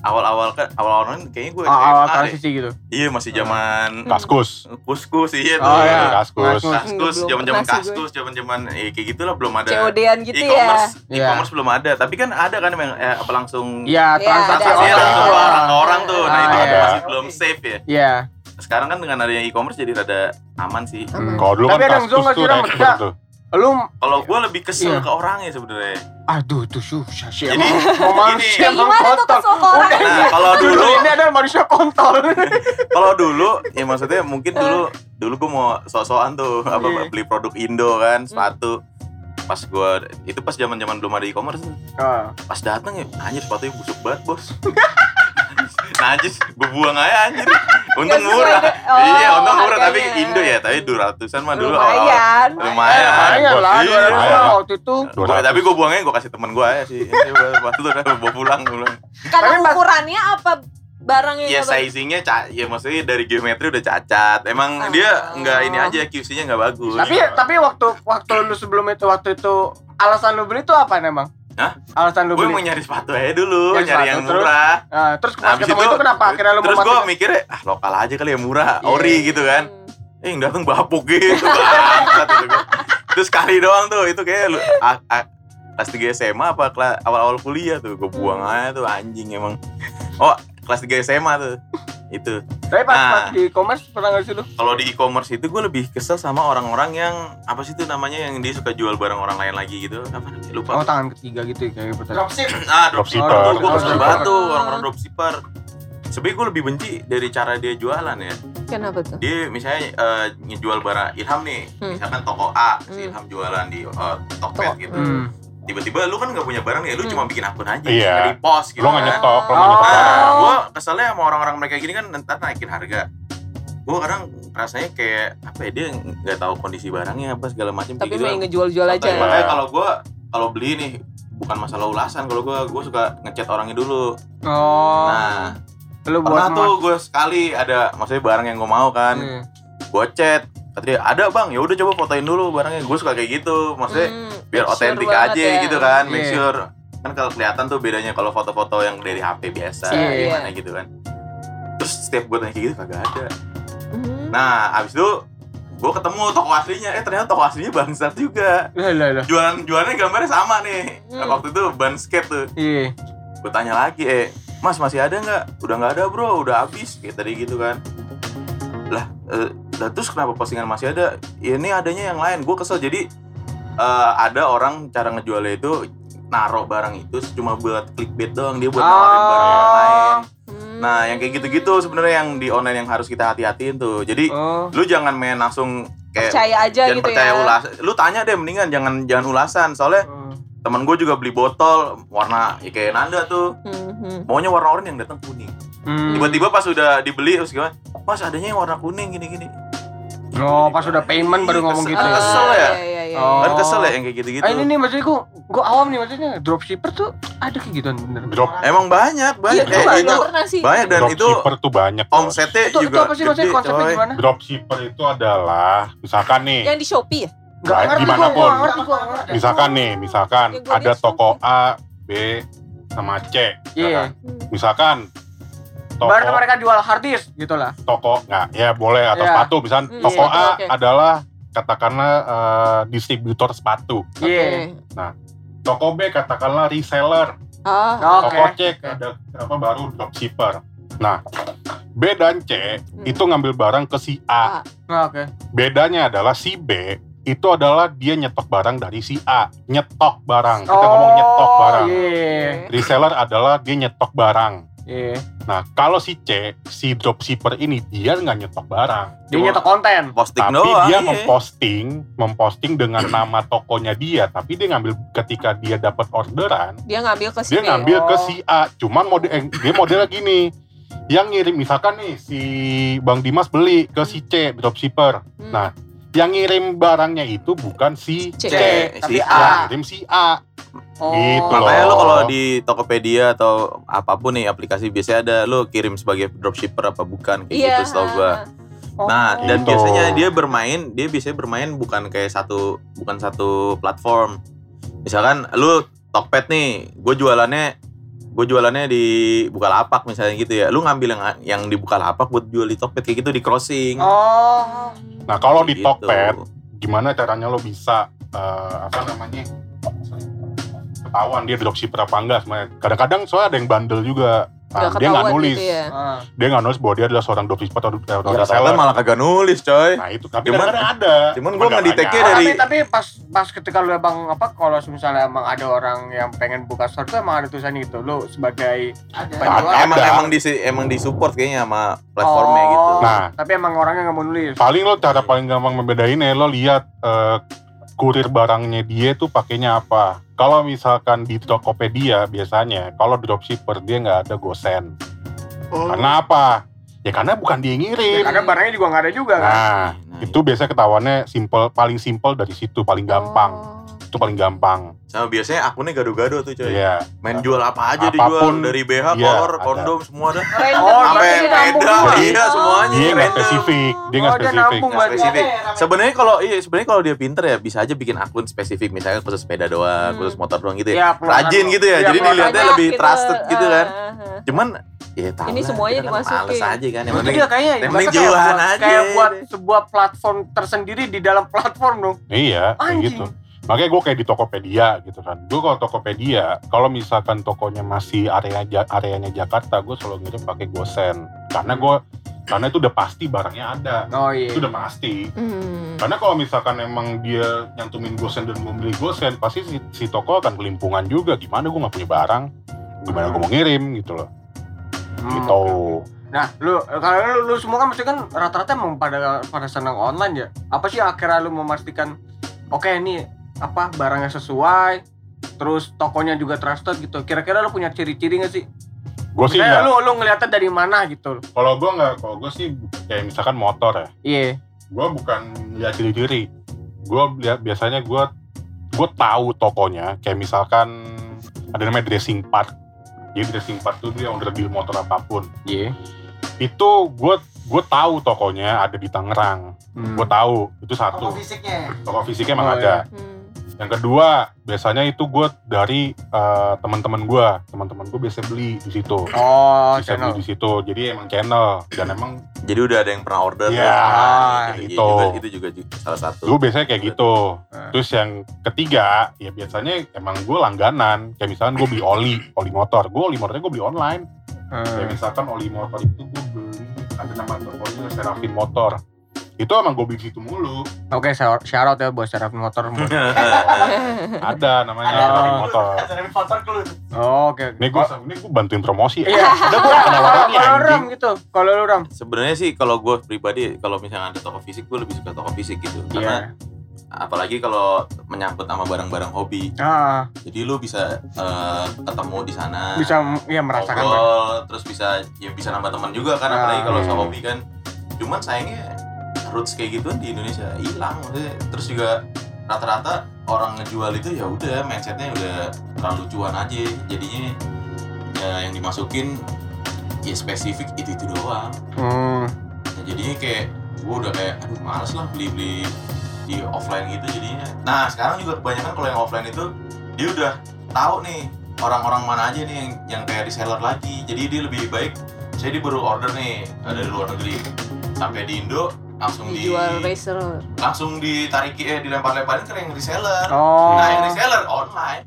Awal-awal kan awal online kayaknya gue Awal deh. transisi gitu. Iya masih zaman Kaskus. kuskus iya tuh. Oh, iya. Kaskus. Kaskus. Pernah sih gue. kaskus, zaman-zaman eh, kayak gitulah belum ada COD-an gitu ya. e-commerce. Iya. E-commerce belum ada, tapi kan ada kan yang eh, apa langsung Iya, Iya, transaksi Iya, langsung iya. orang ke orang tuh. Nah, Ah, itu iya. masih belum safe ya. Iya. Sekarang kan dengan adanya e-commerce jadi rada aman sih. Aman. Kalau dulu Tapi kan ada yang zonk Kaskus tuh tuh. Lu Kalau gue lebih kesel Iya. ke orangnya sebenarnya. aduh tuh susah sih Jadi, *laughs* mau manusia gini. kontol. Udah, Nah, kalau *laughs* dulu ini adalah manusia kontol. *laughs* kalau dulu ya maksudnya mungkin dulu dulu gue mau sok-sokan tuh apa Iya. beli produk Indo kan sepatu pas gua itu pas zaman zaman belum ada e-commerce tuh. Ah. pas datang ya anjir sepatunya busuk banget bos najis gue buang aja anjir untung sesuai murah deh. Oh, iya untung murah tapi. Indo ya tapi 200an mah dulu Lumayan. lumayan Lumayan bos. lah, Iya. 200 lah waktu itu. Gua- tapi gue buangnya gue kasih temen gue aja sih ini buat lu udah bawa pulang gue bilang. Karena ukurannya apa barangnya ya sizingnya ca- ya maksudnya dari geometri udah cacat emang Ah. dia nggak ini aja QC-nya nggak bagus Tapi tapi waktu waktu lu sebelum itu waktu itu alasan lu beli itu apa emang? Hah? Alasan lu gue beli. mau nyari sepatu aja dulu Nyari nyari sepatu, yang terus? murah Ah, terus Nah, pas abis ketemu itu- itu kenapa akhirnya lu terus gue mikirnya ah lokal aja kali ya murah Iya. ori gitu kan eh yang datang bapuk gitu *laughs* gitu terus sekali doang tuh itu kayak lu a- a- kelas 3 SMA apa awal-awal kuliah tuh gue buang aja tuh anjing emang oh kelas 3 SMA tuh itu Tapi pas, Nah. pas di e-commerce pernah nggak sih lu? kalau di e-commerce itu gue lebih kesel sama orang-orang yang apa sih itu namanya yang dia suka jual barang orang lain lagi gitu apa namanya lupa Oh tangan ketiga gitu ya, kayak gitu. Dropship. ah Dropshipper. dropshipper gue kesel banget tuh orang-orang dropshipper sebenarnya gue lebih benci dari cara dia jualan ya Kenapa tuh? dia misalnya eh, ngejual barang Ilham nih Hmm. misalkan toko A si Hmm. Ilham jualan di eh, Tokped Toko. gitu Hmm. Tiba-tiba lu kan nggak punya barang ya lu Hmm. cuma bikin akun aja Iya. di post gitu nggak kan. nyetok, nggak Oh. nyetok nah gue keselnya sama orang-orang mereka gini kan ntar naikin harga gue kadang rasanya kayak apa ya dia nggak tahu kondisi barangnya apa segala macam Tapi gitu main ngejual-jual aja. Ya. makanya kalau gue kalau beli nih bukan masalah ulasan kalau gue gue suka ngechat orangnya dulu Oh. nah lu buat pernah tuh gue sekali ada maksudnya barang yang gue mau kan Hmm. gue chat kata dia ada bang ya udah coba fotoin dulu barangnya gue suka kayak gitu maksudnya Hmm, biar sure otentik banget aja ya. gitu kan make Iya. sure kan kalau kelihatan tuh bedanya kalau foto-foto yang dari HP biasa iya. gimana gitu kan terus setiap gue tanya kayak gitu kagak ada Hmm. nah abis itu gue ketemu toko aslinya eh ternyata toko aslinya bangsat juga Lah lah lah. jualan jualannya gambarnya sama nih Hmm. waktu itu ban skate tuh Iya. gue tanya lagi eh mas masih ada nggak udah nggak ada bro udah habis kayak tadi gitu kan lah eh, lah terus kenapa postingan masih ada ya, ini adanya yang lain gue kesel jadi eh, ada orang cara ngejualnya itu naruh barang itu cuma buat clickbait doang dia buat nawarin barang orang lain Hmm. nah yang kayak gitu-gitu sebenarnya yang di online yang harus kita hati-hatiin tuh jadi Oh. lu jangan main langsung kayak percaya aja jangan gitu percaya ya. ulas lu tanya deh mendingan jangan jangan ulasan soalnya Hmm. teman gue juga beli botol warna ya kayak Nanda tuh Hmm, hmm. maunya warna oranye yang datang kuning Hmm. tiba-tiba pas udah dibeli terus gimana mas adanya yang warna kuning gini-gini Oh, pas udah payment baru ngomong gitu. Kesel, ya. kesel ya? Iya, iya, iya. Oh. kan kesel ya yang kayak gitu-gitu Ah, ini nih maksudnya gua, gua awam nih maksudnya dropshipper tuh ada kayak gituan bener. Drop emang banyak Iya, banyak gue Eh, itu pernah sih. banyak dan itu dropshipper tuh banyak. omsetnya Itu, itu juga apa sih maksudnya gede, konsepnya coy. gimana? Dropshipper itu adalah misalkan nih, Yang di Shopee ya? Enggak Baik, ngerti gua, gua ngerti gua ngerti. misalkan nih, misalkan Ya, ada toko A, B, sama C. Iya. misalkan. Toko Baru mereka jual hard disk gitu lah. toko nggak ya boleh atau Iya. sepatu misalkan Hmm, toko iya, A oke. adalah katakanlah eh, distributor sepatu Iya. Oke. toko B katakanlah reseller Ah. Oke. Toko C ada apa baru dropshipper. Nah, B dan C Hmm. itu ngambil barang ke si A. Nah, Oke. Bedanya adalah si B itu adalah dia nyetok barang dari si A. Nyetok barang. Kita Oh, ngomong nyetok barang. Iya. Reseller adalah dia nyetok barang. Iya. Nah, kalau si C, si dropshipper ini dia nggak nyetok barang. Dia Cuma- nyetok konten. posting tapi doang dia iya. memposting, memposting dengan nama tokonya dia. Tapi dia ngambil ketika dia dapat orderan, Dia ngambil ke dia sini. ngambil ke si A. Cuman model eh, dia modelnya gini. Yang ngirim misalkan nih si Bang Dimas beli ke si C dropshipper. Hmm. Nah, yang ngirim barangnya itu bukan si C. C, C, tapi si A. yang ngirim si A. Oh. Gitu Makanya lo kalau di Tokopedia atau apa pun nih aplikasi biasanya ada lo kirim sebagai dropshipper apa bukan kayak Iya. gitu setahu gua. Oh. Nah, dan Gitu. biasanya dia bermain, dia biasanya bermain bukan kayak satu bukan satu platform. Misalkan lu Tokped nih, gue jualannya gue jualannya di Bukalapak misalnya gitu ya. Lu ngambil yang yang di Bukalapak buat jual di Tokped kayak gitu di crossing. Oh. Nah, kalau di Gitu. Tokped gimana caranya lo bisa eh, apa namanya ketahuan dia dropshipper apa enggak sebenarnya kadang-kadang soalnya ada yang bandel juga Nah, Nggak dia nggak nulis gitu ya. Ah. dia nggak nulis bahwa dia adalah seorang dropshipper atau, atau Ya, malah kagak nulis, coy. nah itu tapi Cuman- ada cuman gua Nggak. Oh, dari- tapi tapi pas pas ketika lu emang apa kalau misalnya emang ada orang yang pengen buka store tuh emang ada tulisan itu lu sebagai penjual Ada. Emang emang di emang di support kayaknya sama platformnya Oh, gitu. Nah. tapi emang orangnya nggak mau nulis paling lo cara paling gampang membedainnya lo lihat eh, kurir barangnya dia tuh pakainya apa? Kalau misalkan di Tokopedia biasanya kalau dropshipper dia nggak ada gosen. Karena apa? Ya karena bukan dia yang Ya, ngirim karena barangnya juga nggak ada juga kan? Nah Nah, itu biasanya ketahuannya simple paling simple dari situ paling gampang. Oh. itu paling gampang sama biasanya akunnya gado-gado tuh, coy. Iya Main jual apa aja Apa pun, dijual dari BH, iya, kolor, ada. kondom semua ada. Random Oh, banget Sampai beda, juga. iya semuanya. dia nggak spesifik dia nggak Oh, spesifik nambung Nggak berarti. spesifik. Sebenarnya kalau iya sebenarnya kalau dia pinter ya bisa aja bikin akun spesifik misalnya khusus sepeda doang, Hmm. khusus motor doang gitu ya. Iya, keluaran Rajin gitu ya, Iya, jadi dilihatnya lebih Banyak trusted gitu kan. Ah. Cuman ya tahu Ini lah, semuanya dimasukin. Males aja kan. Yang penting dia kayaknya yang penting buat- aja. Kayak buat sebuah platform tersendiri di dalam platform dong. iya kayak Anjing. gitu makanya gue kayak di Tokopedia gitu kan gue kalau Tokopedia kalau misalkan tokonya masih area Ja- areanya Jakarta gue selalu ngirim pakai gosen karena gue karena itu udah pasti barangnya ada Oh iya. itu udah pasti Hmm. karena kalau misalkan emang dia nyantumin gosen dan gue beli gosen pasti si, si toko akan kelimpungan juga gimana gue nggak punya barang gimana gue mau ngirim gitu loh Hmm, gitu. Nah, lu kalau lu, lu semua kan mesti kan rata-rata emang pada pada senang online ya. Apa sih akhirnya lu memastikan oke ini apa barangnya sesuai, terus tokonya juga trusted gitu. Kira-kira lu punya ciri-ciri gak sih? gue sih Misalnya nggak lu lu ngeliatnya dari mana gitu. kalau gue nggak kalau gue sih kayak misalkan motor ya Iya. gue bukan lihat ciri-ciri gue lihat biasanya gue gue tahu tokonya kayak misalkan ada namanya dressing part jadi dressing part tuh dia under deal motor apa pun Iya. itu gue gue tahu tokonya ada di Tangerang Hmm. gue tahu itu Toko satu fisiknya. toko fisiknya emang Oh, ada Hmm. Yang kedua biasanya itu gue dari eh, teman-teman gue teman-teman gue biasa beli di situ Oh, bisa channel. beli di situ jadi emang channel dan emang Jadi udah ada yang pernah order Iya, ya. kayak Iya gitu. juga, itu juga ju- salah satu. gue biasanya kayak gitu Eh. Terus yang ketiga, ya biasanya emang gue langganan. Kayak misalkan gue beli oli, oli motor. Gue oli motornya gue beli online. Hmm. Kayak misalkan oli motor itu gue beli, ada nama tokonya Serafin Motor. Itu emang gue beli di situ mulu. Oke, shout shout out ya buat Serafin Motor. *laughs* Ada namanya Ada. Motor. Oh, Oke. Ini gue ini gue bantuin promosi. Iya. Udah gue kena Kalau Ram gitu, kalau lu Ram. Sebenarnya sih kalau gue pribadi kalau misalnya ada toko fisik gue lebih suka toko fisik gitu. Karena Iya. apalagi kalau menyangkut sama barang-barang hobi. Ah, Jadi lu bisa eh, ketemu di sana. bisa ya merasakan. ngobrol, terus bisa ya bisa nambah teman juga kan Ah. apalagi kalau soal Hmm. hobi kan. Cuman sayangnya roots kayak gitu di Indonesia hilang. Maksudnya. Terus juga rata-rata orang ngejual itu ya udah mindsetnya udah terlalu cuan aja. Jadinya ya yang dimasukin ya spesifik itu itu doang. Hmm. Nah, jadinya kayak gue udah kayak aduh males lah beli beli di offline gitu jadinya. Nah sekarang juga kebanyakan kalau yang offline itu dia udah tahu nih orang-orang mana aja nih yang yang kayak reseller lagi. Jadi dia lebih baik saya dia baru order nih ada di luar negeri. Sampai di Indo langsung di Dijual racer. langsung ditarik eh dilempar-lemparin ke yang reseller Oh. nah yang reseller online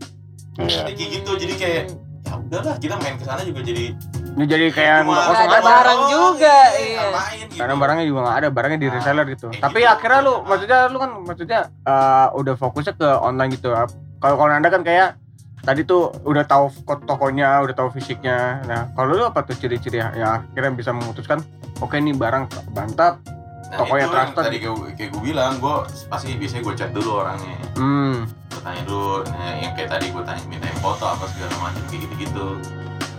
Iya. Jadi kayak gitu jadi kayak ya udahlah kita main ke sana juga jadi Ini jadi kayak nggak kosong ada aja. barang juga, iya. ngapain gitu. Karena barangnya juga nggak ada, barangnya di Nah, reseller gitu. kayak Tapi gitu. akhirnya lu, maksudnya lu kan, maksudnya eh, udah fokusnya ke online gitu. Kalau kalau anda kan kayak tadi tuh udah tahu tokonya, udah tahu fisiknya. Nah, kalau lu apa tuh ciri-ciri yang akhirnya bisa memutuskan, oke nih barang mantap. Nah, toko yang trusted. tadi kayak, kayak gue bilang gue pasti biasanya gue chat dulu orangnya Hmm, gue tanya dulu nah, yang kayak tadi gue tanya mintain foto apa segala macam kayak gitu gitu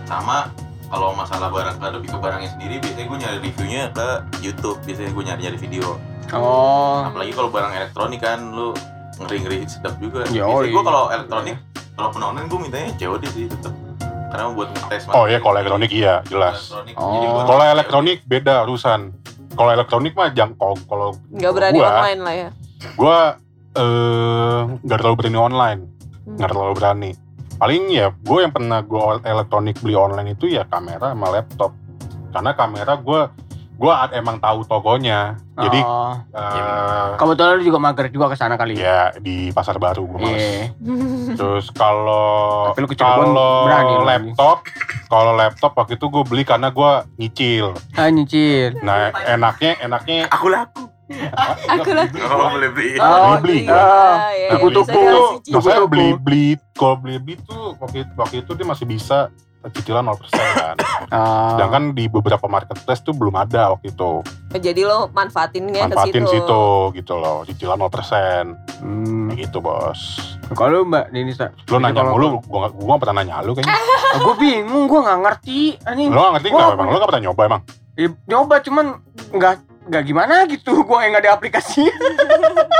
sama kalau masalah barang ke lebih ke barangnya sendiri biasanya gue nyari reviewnya ke YouTube biasanya gue nyari nyari video oh, apalagi kalau barang elektronik kan lu ngeri ngeri sedap juga Ya, biasanya iya. gue kalau elektronik kalau pun online gue mintanya COD sih tetap karena buat ngetes Oh iya kalau elektronik iya jelas. Elektronik. Oh. Kalau elektronik beda urusan. Kalau elektronik mah jangkau. Kalau Nggak berani gua, online lah ya. Gua eh nggak terlalu berani online, Hmm. nggak terlalu berani. Paling ya gue yang pernah gue elektronik beli online itu ya kamera sama laptop. Karena kamera gue gue emang tahu tokonya. Jadi oh. eh, kebetulan lu juga mager juga ke sana kali. ya di pasar baru gue. Iya. Terus kalau kalau laptop, kalau laptop waktu itu gue beli karena gue nyicil. Ah, nyicil. Nah enaknya enaknya aku laku Aku lah. oh boleh beli Oh, beli. Ah, ya, tuku-tuku. bisa kasih cicil. Maksudnya Tuku-tuku. beli beli kalau beli beli tuh waktu, waktu itu dia masih bisa cicilan 0% kan. Ah. Sedangkan di beberapa marketplace tuh belum ada waktu itu. Jadi lo manfaatinnya ke Manfaatin situ. situ gitu loh, cicilan 0%. Hmm. Kayak gitu, Bos. Kalau Mbak Lu Jadi nanya mulu, gua, gua gak pernah nanya lu kayaknya. gue bingung, gue nggak ngerti. Anjing. Lu gak ngerti Gua gak apa emang? Lu gak pernah nyoba emang? Ya, nyoba cuman nggak nggak gimana gitu. *laughs* Gue yang nggak ada aplikasi.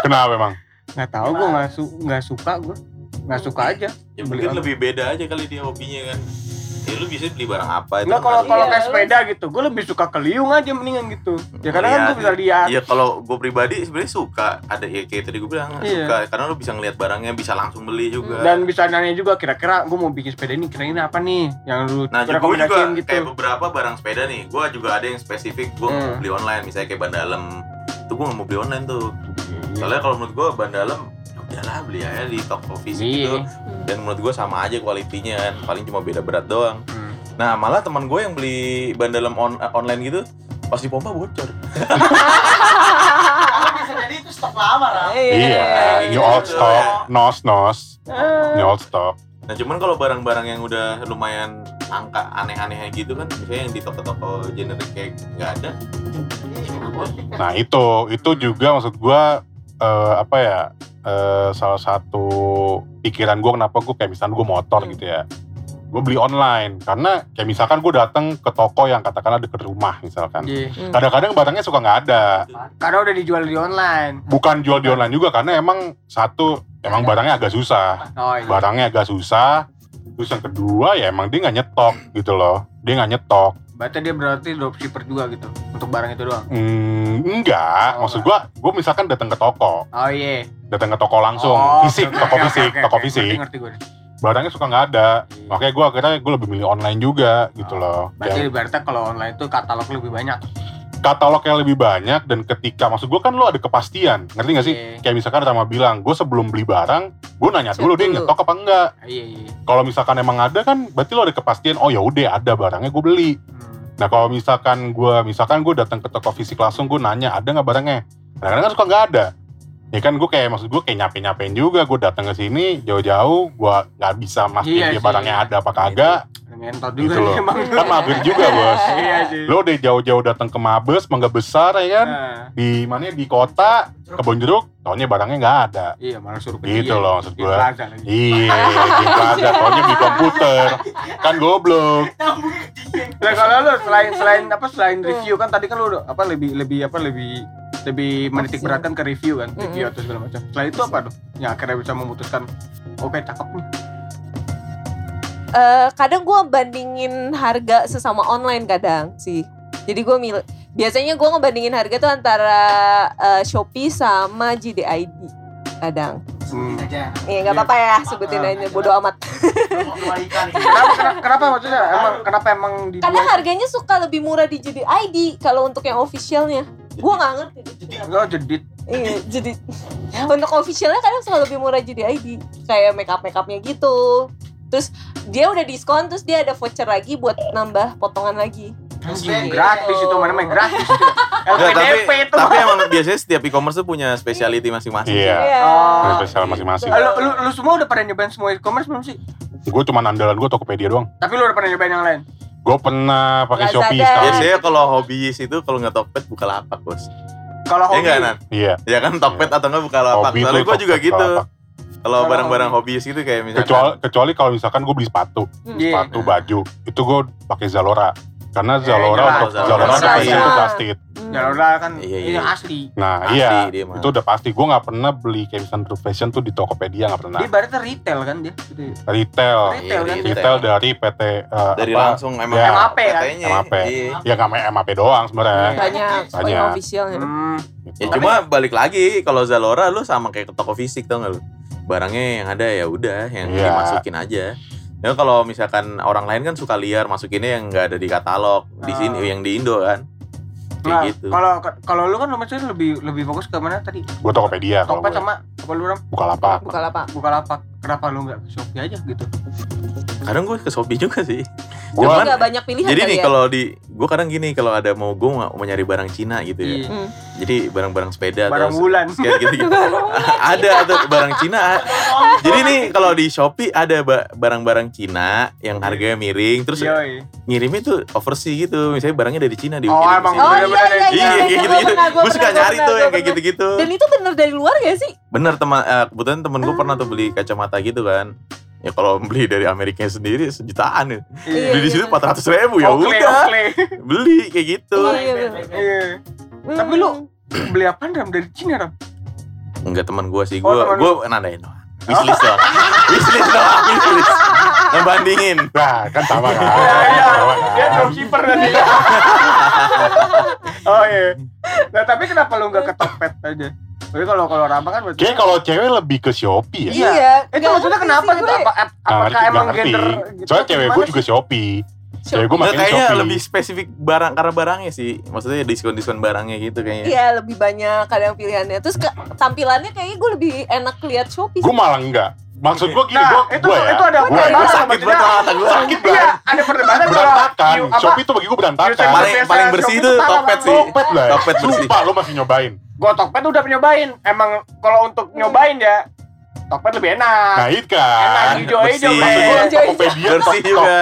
Kenapa emang? Nggak tahu, gue nggak su nggak suka gue. Nggak suka aja. ya mungkin lebih beda aja kali dia hobinya kan ya lu bisa beli barang apa itu kan kalau harus- kalau Iya, kayak sepeda gitu, gue lebih suka ke liung aja mendingan gitu. Ya karena kan Lihat. gue bisa lihat. Iya kalau gue pribadi sebenarnya suka ada ya kayak tadi gue bilang Iya. suka karena lu bisa ngeliat barangnya bisa langsung beli juga Dan bisa nanya juga kira-kira gue mau bikin sepeda ini kira-kira apa nih yang lu Nah, rekomendasiin gitu. kayak beberapa barang sepeda nih, gue juga ada yang spesifik gue Hmm. beli online, misalnya kayak ban dalam, itu gue nggak mau beli online tuh. Iya. Soalnya kalau menurut gue ban dalam, udahlah beli aja di toko fisik Iya. gitu. Dan menurut gue sama aja kualitinya kan, paling cuma beda berat doang. Hmm. Nah malah teman gue yang beli ban dalam on- eh, online gitu, pas di pompa bocor. Jadi itu stok lama lah. Iya, new old stock, nos nos, new old stock. Nah cuman kalau barang-barang yang udah lumayan angka aneh-aneh gitu kan, misalnya yang di toko-toko generik kayak nggak ada. Nah itu, itu juga maksud gua eh, apa ya? eh, salah satu pikiran gua kenapa gua kayak misalnya gua motor Hmm. gitu ya. Gue beli online karena kayak misalkan gue datang ke toko yang katakanlah deket rumah misalkan. Iya. Kadang-kadang barangnya suka nggak ada. Karena udah dijual di online. Bukan jual di online juga karena emang satu emang barangnya agak susah. Oh iya. Barangnya agak susah. Terus yang kedua ya emang dia nggak nyetok gitu loh. Dia nggak nyetok. Berarti dia berarti dropshipper juga gitu untuk barang itu doang. Hmm, enggak, Oh, maksud gua, gua misalkan datang ke toko, Oh iya. datang ke toko langsung, Oh, fisik, oke, toko fisik, oke, toko oke. fisik. Ngerti, ngerti gue. Barangnya suka nggak ada, makanya gua akhirnya gua lebih milih online juga gitu loh. Berarti Yang berarti kalau online tuh katalog lebih banyak. Katalognya lebih banyak dan ketika maksud gua kan lu ada kepastian, ngerti nggak sih? Iya. Kayak misalkan Rama bilang, gue sebelum beli barang, gue nanya Cek dulu dia dulu. nyetok apa enggak. Iya iya. Kalau misalkan emang ada kan, berarti lo ada kepastian. Oh ya udah ada barangnya gue beli. Hmm. Nah kalau misalkan gue misalkan gue datang ke toko fisik langsung gue nanya ada nggak barangnya. Kadang-kadang kan suka nggak ada. Ya kan gue kayak maksud gue kayak nyape nyapein juga gue datang ke sini jauh-jauh gue nggak bisa mastiin Iya dia sih. barangnya ada apa kagak Ngentot juga gitu loh. emang. Kan mager juga bos. *laughs* Iya sih. Lo udah jauh-jauh datang ke Mabes, Mangga Besar ya kan? Nah, Di mana di kota kebun jeruk, taunya barangnya nggak ada. iya malah suruh ke Gitu dia. loh maksud gue. Iya, di plaza, taunya di komputer. Kan goblok. Nah kalau lu selain selain apa selain review kan tadi kan udah- apa lebih lebih apa lebih lebih menitik beratkan ke review kan review atau segala macam. Selain itu apa tuh yang akhirnya bisa memutuskan oke cakep nih. Eh, kadang gue bandingin harga sesama online kadang sih. Jadi gue milih biasanya gue ngebandingin harga tuh antara eh, Shopee sama JDID kadang. Hmm. aja. Iya nggak apa-apa ya sebutin aja bodo amat. *laughs* Kenapa, kenapa, kenapa maksudnya emang kenapa emang di Karena harganya suka lebih murah di JDID kalau untuk yang officialnya. Gue nggak ngerti. Oh jedit. Iya, jadi untuk officialnya kadang suka lebih murah JDID kayak make up make upnya gitu. Terus dia udah diskon terus dia ada voucher lagi buat nambah potongan lagi. Anjing gratis itu mana main gratis itu. *laughs* Enggak, tapi, itu. tapi emang biasanya setiap e-commerce tuh punya specialty masing-masing. Iya. Oh. Ini spesial masing-masing. Lu, lu, lu semua udah pada nyobain semua e-commerce belum sih? Gue cuma andalan gue Tokopedia doang. Tapi lu udah pernah nyobain yang lain? Gue pernah pakai. Shopee sekarang. Biasanya kalau hobis itu kalau nggak Tokped buka lapak bos. Kalau Ya hobi. enggak Nan? Iya. Ya kan Tokped atau enggak buka lapak. Hobi Soalnya gue juga gitu. Kalau barang-barang hobi. hobis gitu kayak misalnya. Kecuali kecuali kalau misalkan gue beli sepatu, Iya. sepatu baju, itu gue pakai Zalora. Karena Ya, Zalora jelas. untuk Zalora Zalora pasti. itu trusted. Ya udah kan Iya, ini iya. asli. Nah Asli iya, dia mah. itu udah pasti. Gue nggak pernah beli kayak misalkan True Fashion tuh di Tokopedia nggak pernah. Dia ibaratnya retail kan dia. Gitu. Retail, Retail kan Iya, retail dari PT eh, dari apa, langsung emang Ya. MAP kan? MAP. Iya. Ya nggak main MAP doang sebenarnya. Banyak, Banyak. banyak officialnya. Hmm. Gitu. Ya cuma balik lagi kalau Zalora lu sama kayak ke toko fisik tau gak lu? Barangnya yang ada ya udah yang Iya. dimasukin aja. Ya kalau misalkan orang lain kan suka liar masukinnya yang nggak ada di katalog di Ah. sini yang di Indo kan. Kayak Nah, gitu. kalau kalau lu kan maksudnya lebih lebih fokus ke mana tadi? Gue Tokopedia kalau Tokped gue. sama apa lu Ram? Bukalapak. Buka lapak. Bukalapak. Kenapa lu nggak ke Shopee aja gitu? Kadang gue ke Shopee juga sih. Gue Cuman- Nggak banyak pilihan Jadi nih ya. kalau di gue kadang gini kalau ada mau gue mau mau nyari barang Cina gitu ya. Iya. Hmm. Jadi barang-barang sepeda Barang atau bulan. kayak gitu, gitu. *laughs* ada tuh barang Cina. Jadi nih kalau di Shopee ada ba- barang-barang Cina yang harganya miring terus Yoi. ngirimnya tuh overseas gitu. Misalnya barangnya dari Cina di Oh, emang Oh iya iya iya. Iya Gua gitu-gitu. pernah, gua Gue suka nyari pernah, tuh yang kayak gitu-gitu. Dan itu bener dari luar gak sih? Bener teman eh, kebetulan temen gue pernah tuh beli kacamata gitu kan. Ya kalau beli dari Amerika sendiri sejutaan ya. Iya, Beli di sini iya. empat ratus ribu ya udah beli kayak gitu. Iya, bener. Iya. Hmm. Tapi lu beli apa Ram dari Cina Ram? Enggak teman gue sih, Oh, gue temen gue nandain doang. Wishlist doang. *laughs* Wishlist doang, wishlist. Ngebandingin. Nah, kan sama kan. Iya, iya. Sama Dia kan. dropshipper kan dia. *laughs* Oh iya. Nah, tapi kenapa lu nggak ke Tokped aja? Tapi kalau kalau Rama kan berarti Kayaknya kalau cewek lebih ke Shopee ya. Iya. Iya. itu Nggak maksudnya ngerti kenapa sih gitu? gue. Apa, ap- apakah ngerti, nggak emang ngerti. gender gitu? Soalnya cewek gue juga Shopee. Cewek gue Nggak, makanya kayaknya Shopee. lebih spesifik barang karena barangnya sih. Maksudnya diskon-diskon barangnya gitu kayaknya. Iya lebih banyak kadang pilihannya. Terus ke, tampilannya kayaknya gue lebih enak lihat Shopee. Gue malah enggak. Maksud gue gini, Nah, gue itu gue ya. itu ada Gue perdebatan ya. sakit maksudnya. banget mata gua. Sakit Iya, banget. ada perdebatan Berantakan. Shopee tuh bagi gue berantakan. Paling paling bersih itu Tokped Bang. sih. Tokped lah. ya. Tokped bersih. Sumpah lo masih nyobain. Gua Tokped udah nyobain. Emang kalau untuk nyobain ya Tokped lebih enak. Nah itu kan. enak hijau-hijau, bersih. Maksud gue. Tokopedia, Bersih juga.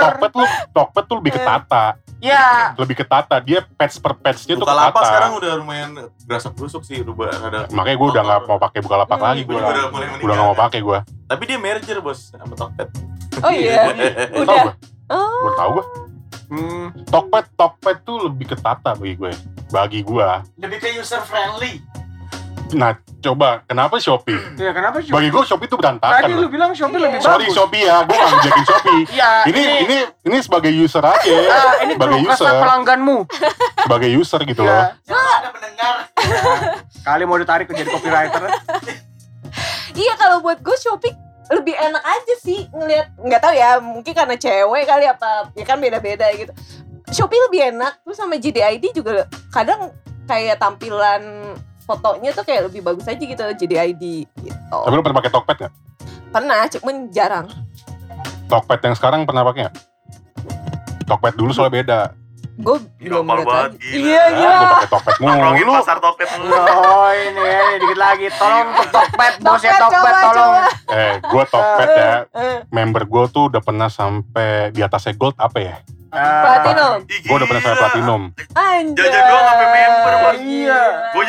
Tokped lu, Tokped tuh lebih ketata. Ya, Lebih ketata. Dia patch per patchnya tuh Bukalapak ketata. sekarang udah lumayan berasa busuk sih, udah ada. Makanya gue udah gak mau pakai Bukalapak Hmm. lagi Gue udah mulai Udah gak mau pakai gue. Tapi dia merger bos sama Tokped. Oh iya. *laughs* Udah. gue. Oh. Gue tau gue. hmm, Tokped, Tokped tuh lebih ketata bagi gue. Bagi gue. lebih ke user friendly Nah, coba kenapa Shopee? *clears throat* ya kenapa sih? Bagi gue Shopee tuh berantakan. Tadi lu bilang Shopee Iya. lebih Sorry bagus. Shopee ya, gue gak ngejakin Shopee. *laughs* Iya, Ini ini ini sebagai user aja, *laughs* Ah, ini sebagai user, pelangganmu. *laughs* sebagai user gitu Ya. loh. siapa ada pendengar Kali mau ditarik ke jadi copywriter. Iya kalau buat gue Shopee lebih enak aja sih ngelihat nggak tahu ya mungkin karena cewek kali apa ya kan beda-beda gitu Shopee lebih enak terus sama JDID juga kadang kayak tampilan fotonya tuh kayak lebih bagus aja gitu JDID gitu Tapi lu pernah pakai Tokped nggak? pernah cuman jarang Tokped yang sekarang pernah pakai nggak? Tokped dulu soalnya beda. gue belum lihat banget, lagi iya Ya, gila gue pakai Tokped Nongkrongin mulu. pasar Tokped mulu. Oh ini ya, ini dikit lagi. Tolong untuk Tokped, bosnya Tokped, tolong. coba. Eh, gue Tokped ya. Eh, Member gue tuh udah pernah sampai di atasnya gold apa ya? Ah, Platinum Gue udah pernah sampai platinum. anjay Jajan doang sampai member. Iya.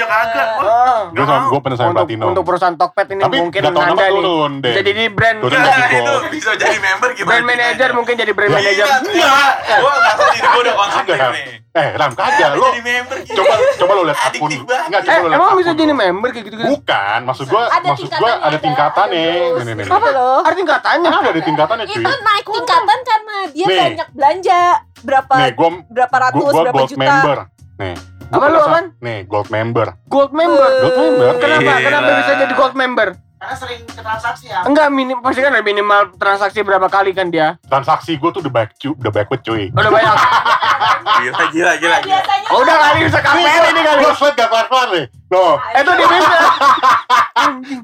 Gojek kagak. Bos. Ah, Gue gue pernah sampai untuk, platinum. untuk perusahaan Tokped ini Tapi mungkin Anda nih. turun deh. Jadi brand Turun Nah, itu bisa jadi member gimana? brand manager mungkin jadi brand Lah, manager. Enggak, gua enggak tahu gua udah Kagak. nih. Eh, Ram kagak. Lo jadi member gitu. coba coba lo lihat akun. Enggak, Eh, coba lo lihat emang bisa jadi lo. member kayak gitu-gitu? Bukan, maksud gua Ada maksud gua tingkatannya, ada tingkatannya. ada, Nih, nih, nih. apa loh Arti katanya. Ada ada tingkatannya cuy. itu naik tingkatan karena dia banyak belanja berapa Nih, gua berapa ratus gua, gua berapa gold juta member. Nih. Gua Apa lu, apaan? Nih, gold member. Gold member. Gold member. Kenapa? Gila. Kenapa bisa jadi gold member? karena sering ke transaksi ya Enggak minim pasti kan ada minimal transaksi berapa kali kan dia? Transaksi gua tuh udah baik cu, udah backward cuy. Udah banyak. *laughs* Gila, gila, gila. gila. biasanya Oh, udah kali bisa KPR ini kali. Gua slide gak kelar-kelar nih. Loh, Eh, Itu dia bisa.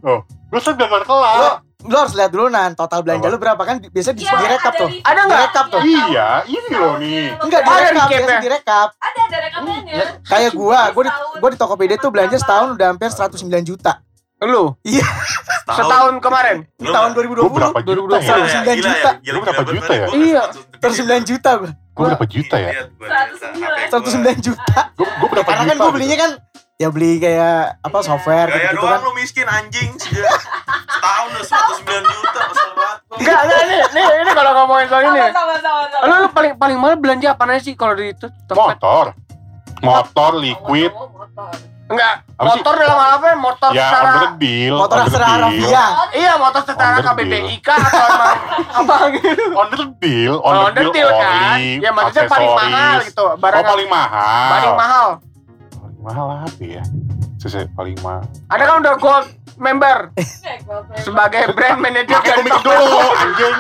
loh. *laughs* Gua slide gak kelar-kelar. Lo lu harus lihat dulu nan total belanja Apa? lu berapa kan biasa di, Iya, direkap ada tuh. di- Ada nggak? Direkap tuh. Iya, ini loh nih. Enggak Ada direkap, recap biasa ya? direkap. Ada ada rekamannya. Kayak gua, gua di, Setahun. gua di Tokopedia tuh belanja setahun udah hampir 109 juta. Lu setahun kemarin. Di tahun 2020. Gue berapa juta ya? 109 juta. Lu berapa juta ya? Iya. 109 juta gua. Gue berapa juta ya? 109 juta. Gue gue berapa Karena juta? kan gua gitu? belinya kan ya beli kayak apa software Gaya gitu, doang kan. lu miskin anjing sejak setahun udah 109 juta kesel banget. Enggak, enggak ini, ini, ini kalau ngomongin soal ini. Sama sama sama. Lu, lu paling paling mahal belanja apa aja sih kalau di itu? Motor. Motor, liquid. Motor. Enggak, motor dalam hal apa? Motor Ya, secara on the deal. Motor on the Astra deal. Arabia. Iya, motor secara On the KBBI kah atau emang *laughs* apa gitu? On the deal, on, On the deal kan? Ya maksudnya paling mahal gitu. Barang Oh, paling mahal. paling mahal. Mahal apa ya? Saya paling mahal. Ada kan udah gold member sebagai brand manager Pakai dari komik dulu, anjing.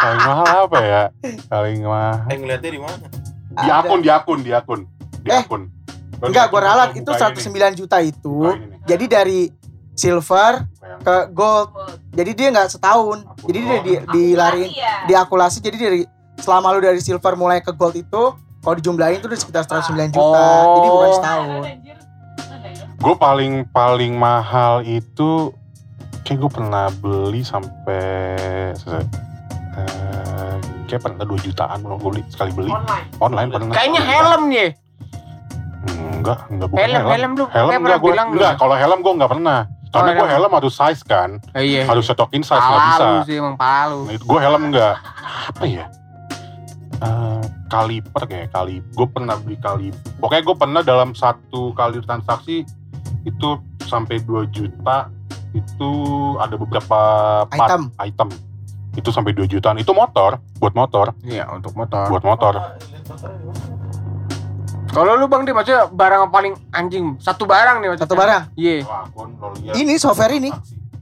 Paling mahal apa ya? Paling mahal. Eh ngeliatnya di mana? Di akun, di akun, di akun. Di Eh, akun. Enggak, gua ralat itu Buka ini 109 juta itu. Nih. Jadi dari silver yang- ke gold. Jadi dia nggak setahun. Jadi dia di, dilariin, diakulasi. Jadi dari selama lu dari silver mulai ke gold itu, kalau dijumlahin itu udah sekitar 109 juta. Oh. Jadi bukan setahun. Ya? Gue paling paling mahal itu kayak gue pernah beli sampai eh, kayak pernah 2 jutaan belum gue beli sekali beli Online. online pernah Kayaknya helm nih. enggak enggak bukan Helm, helm helm lu. helm enggak gue enggak kalau helm gue enggak pernah karena Oh, gue helm. harus size kan Eh, iya. harus cetokin size nggak bisa Palu sih emang palu. nah, gue helm enggak apa ya Eh, kaliper kayak kali gue pernah beli kali pokoknya gue pernah dalam satu kali transaksi itu sampai 2 juta itu ada beberapa part Item. item itu sampai 2 jutaan itu motor buat motor Iya, untuk motor. buat motor Kalau lu Bang Di maksudnya barang yang paling anjing, satu barang nih maksudnya. Satu barang. Iya, lihat. Ini software ini.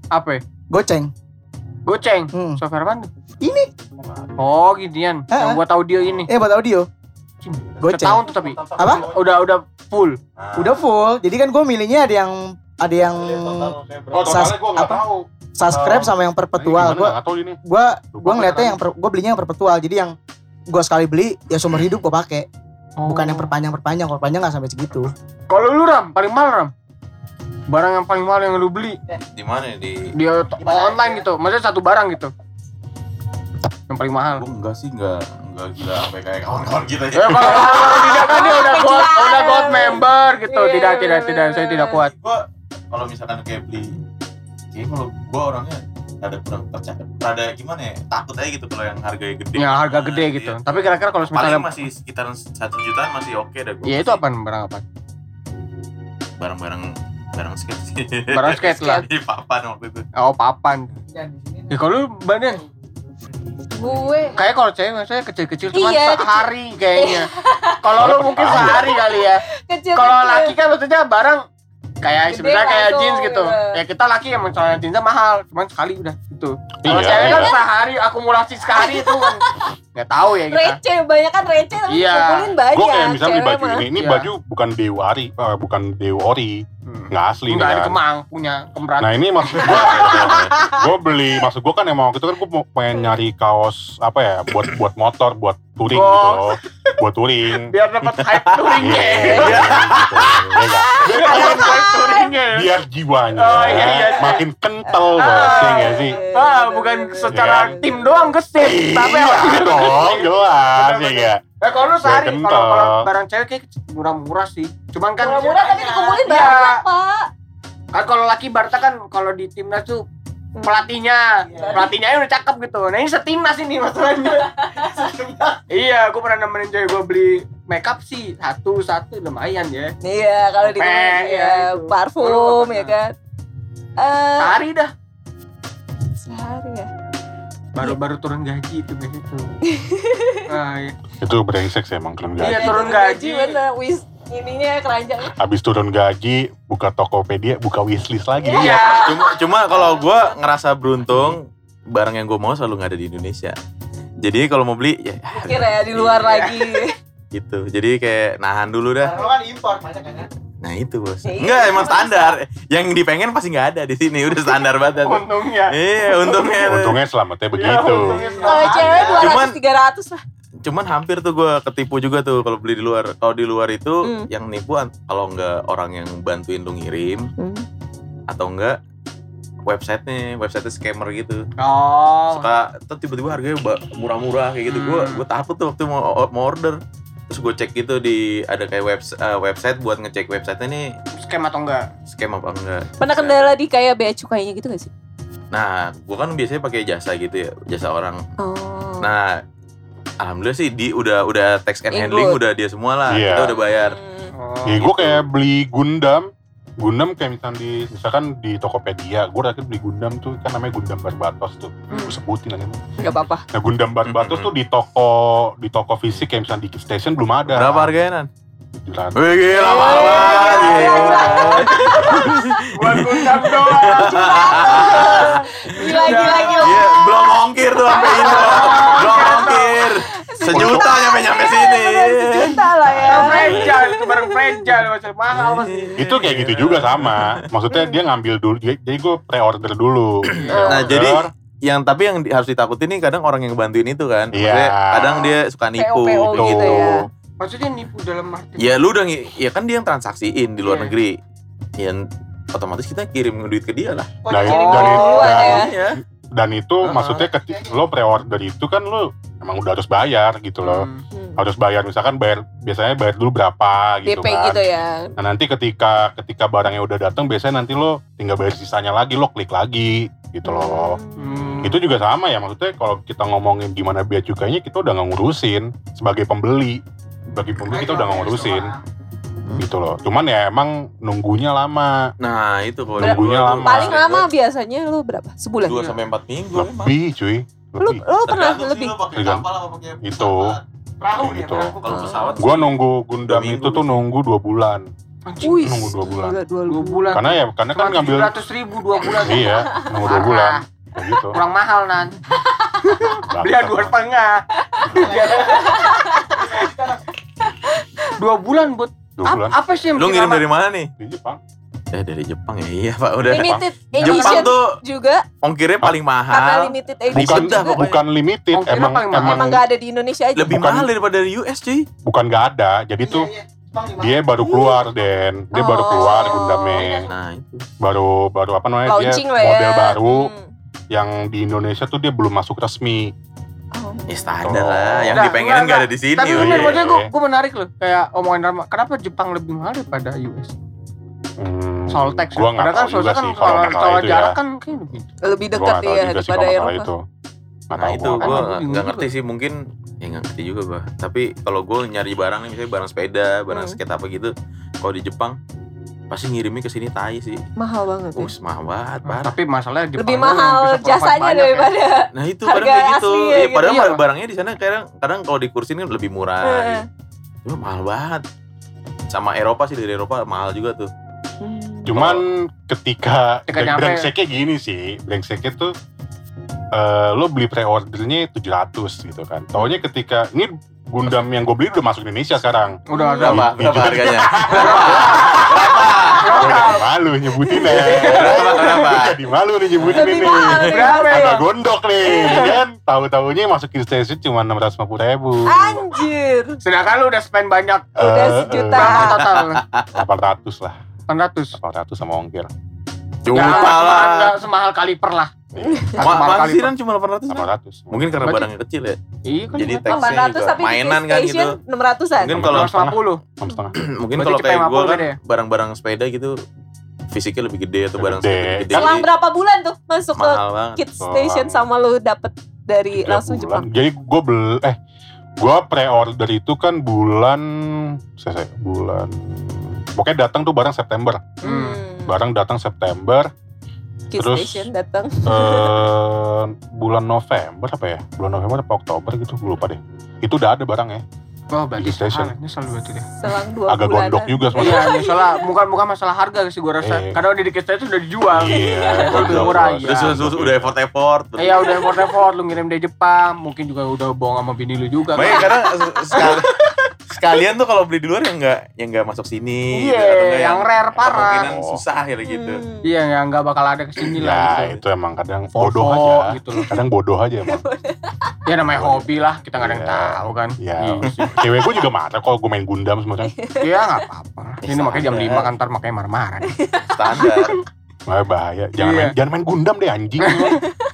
apa? ya? Goceng. Goceng. Hmm. Software apa? Ini Oh, ginian. Ah, Yang buat audio ini. eh buat audio. Goceng. Setahun tuh tapi. Apa? Udah udah full. Udah full. Jadi kan gue milihnya ada yang ada yang Oh, Sas- gue apa? tahu. subscribe sama yang perpetual. Gue Nggak tahu ini. gua Lupa gua ngeliatnya yang per, gua belinya yang perpetual. Jadi yang gua sekali beli ya seumur hidup gua pakai. Bukan yang perpanjang perpanjang. Kalau perpanjang nggak sampai segitu. Kalau lu Ram, paling mahal Ram. Barang yang paling mahal yang lu beli Di mana ya? Di di online gitu. Maksudnya satu barang gitu. Yang paling mahal. Gue enggak sih enggak enggak gila sampai kayak kawan-kawan kita Ya kalau kalau tidak kan dia udah gold, udah gold member gitu. Iya, Tidak tidak bener. tidak saya tidak kuat. Gue kalau misalkan kayak beli kayak kalau gue orangnya ada kurang percaya rada gimana ya takut aja gitu kalau yang harganya gede Ya harga gede Nah, gitu. iya. Tapi kira-kira kalau paling misalnya masih sekitaran satu jutaan masih oke dah gue Ya itu apa barang apa? barang-barang barang skate sih Barang skate *laughs* lah. di papan waktu itu Oh papan. Ya kalau lu badan Gue. kayak kalau cewek maksudnya kecil-kecil cuma Iya, sehari kayaknya. kalau lu mungkin sehari kali ya. Kecil. Kalau laki kan maksudnya barang kayak Gede sebenarnya kayak langsung, jeans gitu. gitu. Ya kita laki yang celana jeansnya mahal, cuman sekali udah gitu. Kalau Iya, cewek kan iya. sehari akumulasi sekali *laughs* itu kan nggak tahu ya kita. Receh, banyak kan receh tapi Iya. kumpulin banyak. Gue kayak misalnya beli baju ini, ini Iya. baju bukan Dewari, eh, bukan Deori, Hmm. nggak asli nih Enggak di kan. Kemang punya kemberat. Nah ini maksud gue, *laughs* gue beli, maksud gue kan emang waktu itu kan gue mau pengen nyari kaos apa ya, buat buat motor, buat touring Oh. gitu, loh. buat touring. biar dapat hype touringnya. Iya, gitu. Iya nggak? Biar dapat hype touringnya. Biar jiwanya Oh, iya, iya. makin kental bos, ya nggak sih? Ah, bukan secara Iya. tim doang gesit, tapi Iya dong, jelas ya nggak? Eh kalau lu sehari kalau kalau barang cewek kayak murah-murah sih. Cuman kan Murah-murah tapi dikumpulin Iya. banyak, Pak. kan kalau laki Barta kan kalau di timnas tuh pelatihnya pelatihnya udah cakep gitu nah ini setimnas ini masalahnya *laughs* iya gue pernah nemenin cewek gue beli makeup sih satu satu lumayan ya Iya, kalau di Pe, ya, ya, parfum ya kan. Eh, sehari dah sehari ya. Baru baru turun gaji itu biasanya tuh nah, iya. Itu brengsek sih emang turun Iya, gaji. turun gaji. bener, wis ininya keranjang. Habis turun gaji, buka Tokopedia, buka wishlist lagi. iya cuma cuma kalau gue ngerasa beruntung barang yang gue mau selalu nggak ada di Indonesia jadi kalau mau beli ya Mikir ya di luar lagi. gitu jadi kayak nahan dulu dah Kalau kan impor banyak kan ya. Nah itu bos. Iya, Enggak emang masa. standar. Yang dipengen pasti nggak ada di sini. Udah standar banget. Untungnya. Iya untungnya. Untungnya selamatnya Ya, begitu. untungnya Kalau cewek 200 Cuman- 300 lah. Cuman hampir tuh gue ketipu juga tuh kalau beli di luar. Kalau di luar itu Hmm. yang nipu an- kalau nggak orang yang bantuin lu ngirim Hmm. atau enggak websitenya website scammer gitu Oh. suka tuh tiba-tiba harganya murah-murah kayak gitu gue Hmm. gue takut tuh waktu mau mau order terus gue cek gitu di ada kayak webs- eh, website buat ngecek website ini Scam atau enggak? scam apa enggak Pernah kendala di kayak bea cukainya gitu gak sih? nah gue kan biasanya pakai jasa gitu ya jasa orang Oh. nah alhamdulillah sih di udah udah text and handling udah dia semua lah Iya. kita udah bayar Hmm. Oh. Ya gue kayak beli Gundam Gundam kayak misalkan di misalkan di Tokopedia, gue terakhir beli Gundam tuh kan namanya Gundam Barbatos tuh, Hmm. gue sebutin aja. Gak apa-apa. Nah Gundam Barbatos Mhm. tuh di toko di toko fisik kayak misalnya di Station belum ada. berapa harganya nan? 700. Wih gila mahal banget gila, gila. Buat gundam doang. Gila, gila, gila. Iya, belum ongkir tuh sampai Indo. Belum ongkir. Sejuta nyampe nyampe sini. Ya. Fragile itu barang fragile masih mahal mas. Itu kayak gitu juga sama. Maksudnya dia ngambil dulu, jadi jadi gue pre-order dulu. Nah, jadi- Yang tapi yang di- harus ditakutin nih kadang orang yang bantuin itu kan. Iya. Maksudnya kadang dia suka nipu PO Tuh. gitu ya. Maksudnya nipu dalam arti. Ya lu udah ya kan dia yang transaksiin di luar Iya. negeri. Ya otomatis kita kirim duit ke dia lah. Dari, kirim dari, dan, ya. Iya. dan itu Uh-huh. maksudnya ketika lo pre-order itu kan lo emang udah harus bayar gitu loh. Hmm. Harus bayar misalkan bayar biasanya bayar dulu berapa gitu DP kan. gitu ya. Nah nanti ketika ketika barangnya udah datang biasanya nanti lo tinggal bayar sisanya lagi lo klik lagi gitu loh. Hmm. Itu juga sama ya maksudnya kalau kita ngomongin gimana biaya cukainya kita udah nggak ngurusin sebagai pembeli. Sebagai pembeli kita udah nggak ngurusin gitu loh. Cuman ya emang nunggunya lama. Nah, itu kalau tuh- lama. Paling lama biasanya lu berapa? Sebulan? 2 sampai 4 minggu emang. Lebih cuy. Lu, Lebih. lu pernah Tergantung sih lebih? lo pakai kapal apa pakai Itu. Perahu ya, Gitu. perahu. Kalau pesawat Gua nunggu Gundam itu tuh nunggu dua bulan. Anjing. Wih, Nunggu dua bulan. dua, Dua bulan. Karena ya karena kan ngambil ratus ribu dua bulan. iya nunggu dua bulan kayak gitu. Kurang mahal nan. Dia dua setengah. dua bulan buat Dua bulan apa sih yang Lu ngirim dari mana nih? di Jepang. Eh dari Jepang ya. Iya, Pak. Udah. Limited Jepang edition tuh juga ongkirnya paling karena mahal. limited Bukan edition dah, juga. pokoknya. bukan limited Ongkirnya emang paling mahal. emang Emang gak ada di Indonesia aja. Lebih Bukan- mahal daripada dari US, cuy. bukan nggak ada. Jadi tuh dia baru keluar Den. Dia baru Oh. keluar Gundamnya. Nah, itu. Baru baru apa namanya dia ya. model baru Hmm. yang di Indonesia tuh dia belum masuk resmi. Oh. Ya standar Oh. lah. Yang Enggak, dipengenin enggak, nggak ada di sini. Tapi Iya, bener, iya, maksudnya gue iya. gue menarik loh. Kayak omongan Rama, kenapa Jepang lebih mahal daripada US? Hmm, Soal teks. Gua ya. nggak Padahal kan tahu juga kan sih kalau soal, masalah soal itu ya. jarak kan kayak lebih. Gua dekat ya daripada kalau Eropa. itu. Nah itu gua. gue Kan nggak ngerti sih mungkin ya nggak ngerti juga gue tapi kalau gue nyari barang nih misalnya barang sepeda barang Hmm. skate apa gitu kalau di Jepang pasti ngirimnya ke sini tai sih Mahal banget ya. us mahal banget Nah, parah tapi masalahnya Jepang Lebih mahal jasanya banyak ya. daripada nah itu Harga kayak gitu ya ya, gitu. padahal Iya. barangnya di sana kadang kadang kalau dikursin kan lebih murah gitu. cuma mahal banget sama Eropa sih dari Eropa mahal juga tuh Hmm. Cuman ketika Ketika brengseknya gini sih, brengseknya tuh eh, lo beli pre-ordernya 700 gitu kan. Taunya ketika ini Gundam yang gue beli udah masuk Indonesia sekarang. Udah ada. berapa di- *laughs* berapa harganya Gue jadi malu nyebutin ya. berapa berapa jadi malu nih nyebutin ini. Berapa ya? Agak gondok nih, kan? Tahu-taunya masuk Kill Station cuma 650 ribu. Anjir. Sedangkan lu udah spend banyak Udah Eh, sejuta. berapa total? 800 lah, 800. 800 sama ongkir. juta Ya, lah Enggak semahal kaliper lah. Nggak Ma semahal mana sih kaliper. kan cuma 800 kan? 800. mungkin karena Berarti- barangnya kecil ya Iya kan. Jadi teksnya tahu. 800 juga tapi mainan kan gitu. 600-an. mungkin kalau 150. Enam setengah. *clears throat* mungkin Berarti kalau kayak 50 gue kan barang-barang sepeda gitu fisiknya lebih gede atau barang Gede. sepeda gede Selang berapa bulan tuh masuk ke Kid Station sama lu dapet dari langsung. Jepang? Jadi gue bel eh gue pre-order itu kan bulan saya, saya bulan pokoknya datang tuh barang September. Hmm. Barang datang September Kid terus- Station datang. eh bulan November apa ya? Bulan November apa Oktober gitu, gue lupa deh. Itu udah ada barangnya. Oh, berarti Di station. station. Nyesel berarti deh. Selang dua Agak bulan. gondok juga sebenarnya. Iya, masalah bukan bukan masalah harga sih gua rasa. Iya. Karena udah di kita itu udah dijual. Iya, lebih murah, bos. iya. terus udah effort effort Iya udah import effort lu ngirim dari Jepang, mungkin juga udah bohong sama bini lu juga. Makanya kan? karena se- sekali sekalian tuh kalau beli di luar yang enggak yang enggak masuk sini Iya, gitu, atau enggak yang rare parah. kemungkinan Oh. susah ya gitu. Hmm. Iya, yang nggak bakal ada ke sini lah. Ya gitu. itu emang kadang Fofo bodoh aja. gitu loh. Kadang bodoh aja emang. *laughs* Ya namanya hobi lah, kita nggak ada yang Iya. tahu kan. Ya, Iya sih. cewek gue juga marah kalau gue main Gundam sebenarnya. Iya nggak apa-apa. Ini makanya jam. 5 kan ntar makanya marah-marah. Standar. Wah, bahaya. Jangan Iya. main, jangan main Gundam deh anjing. *laughs*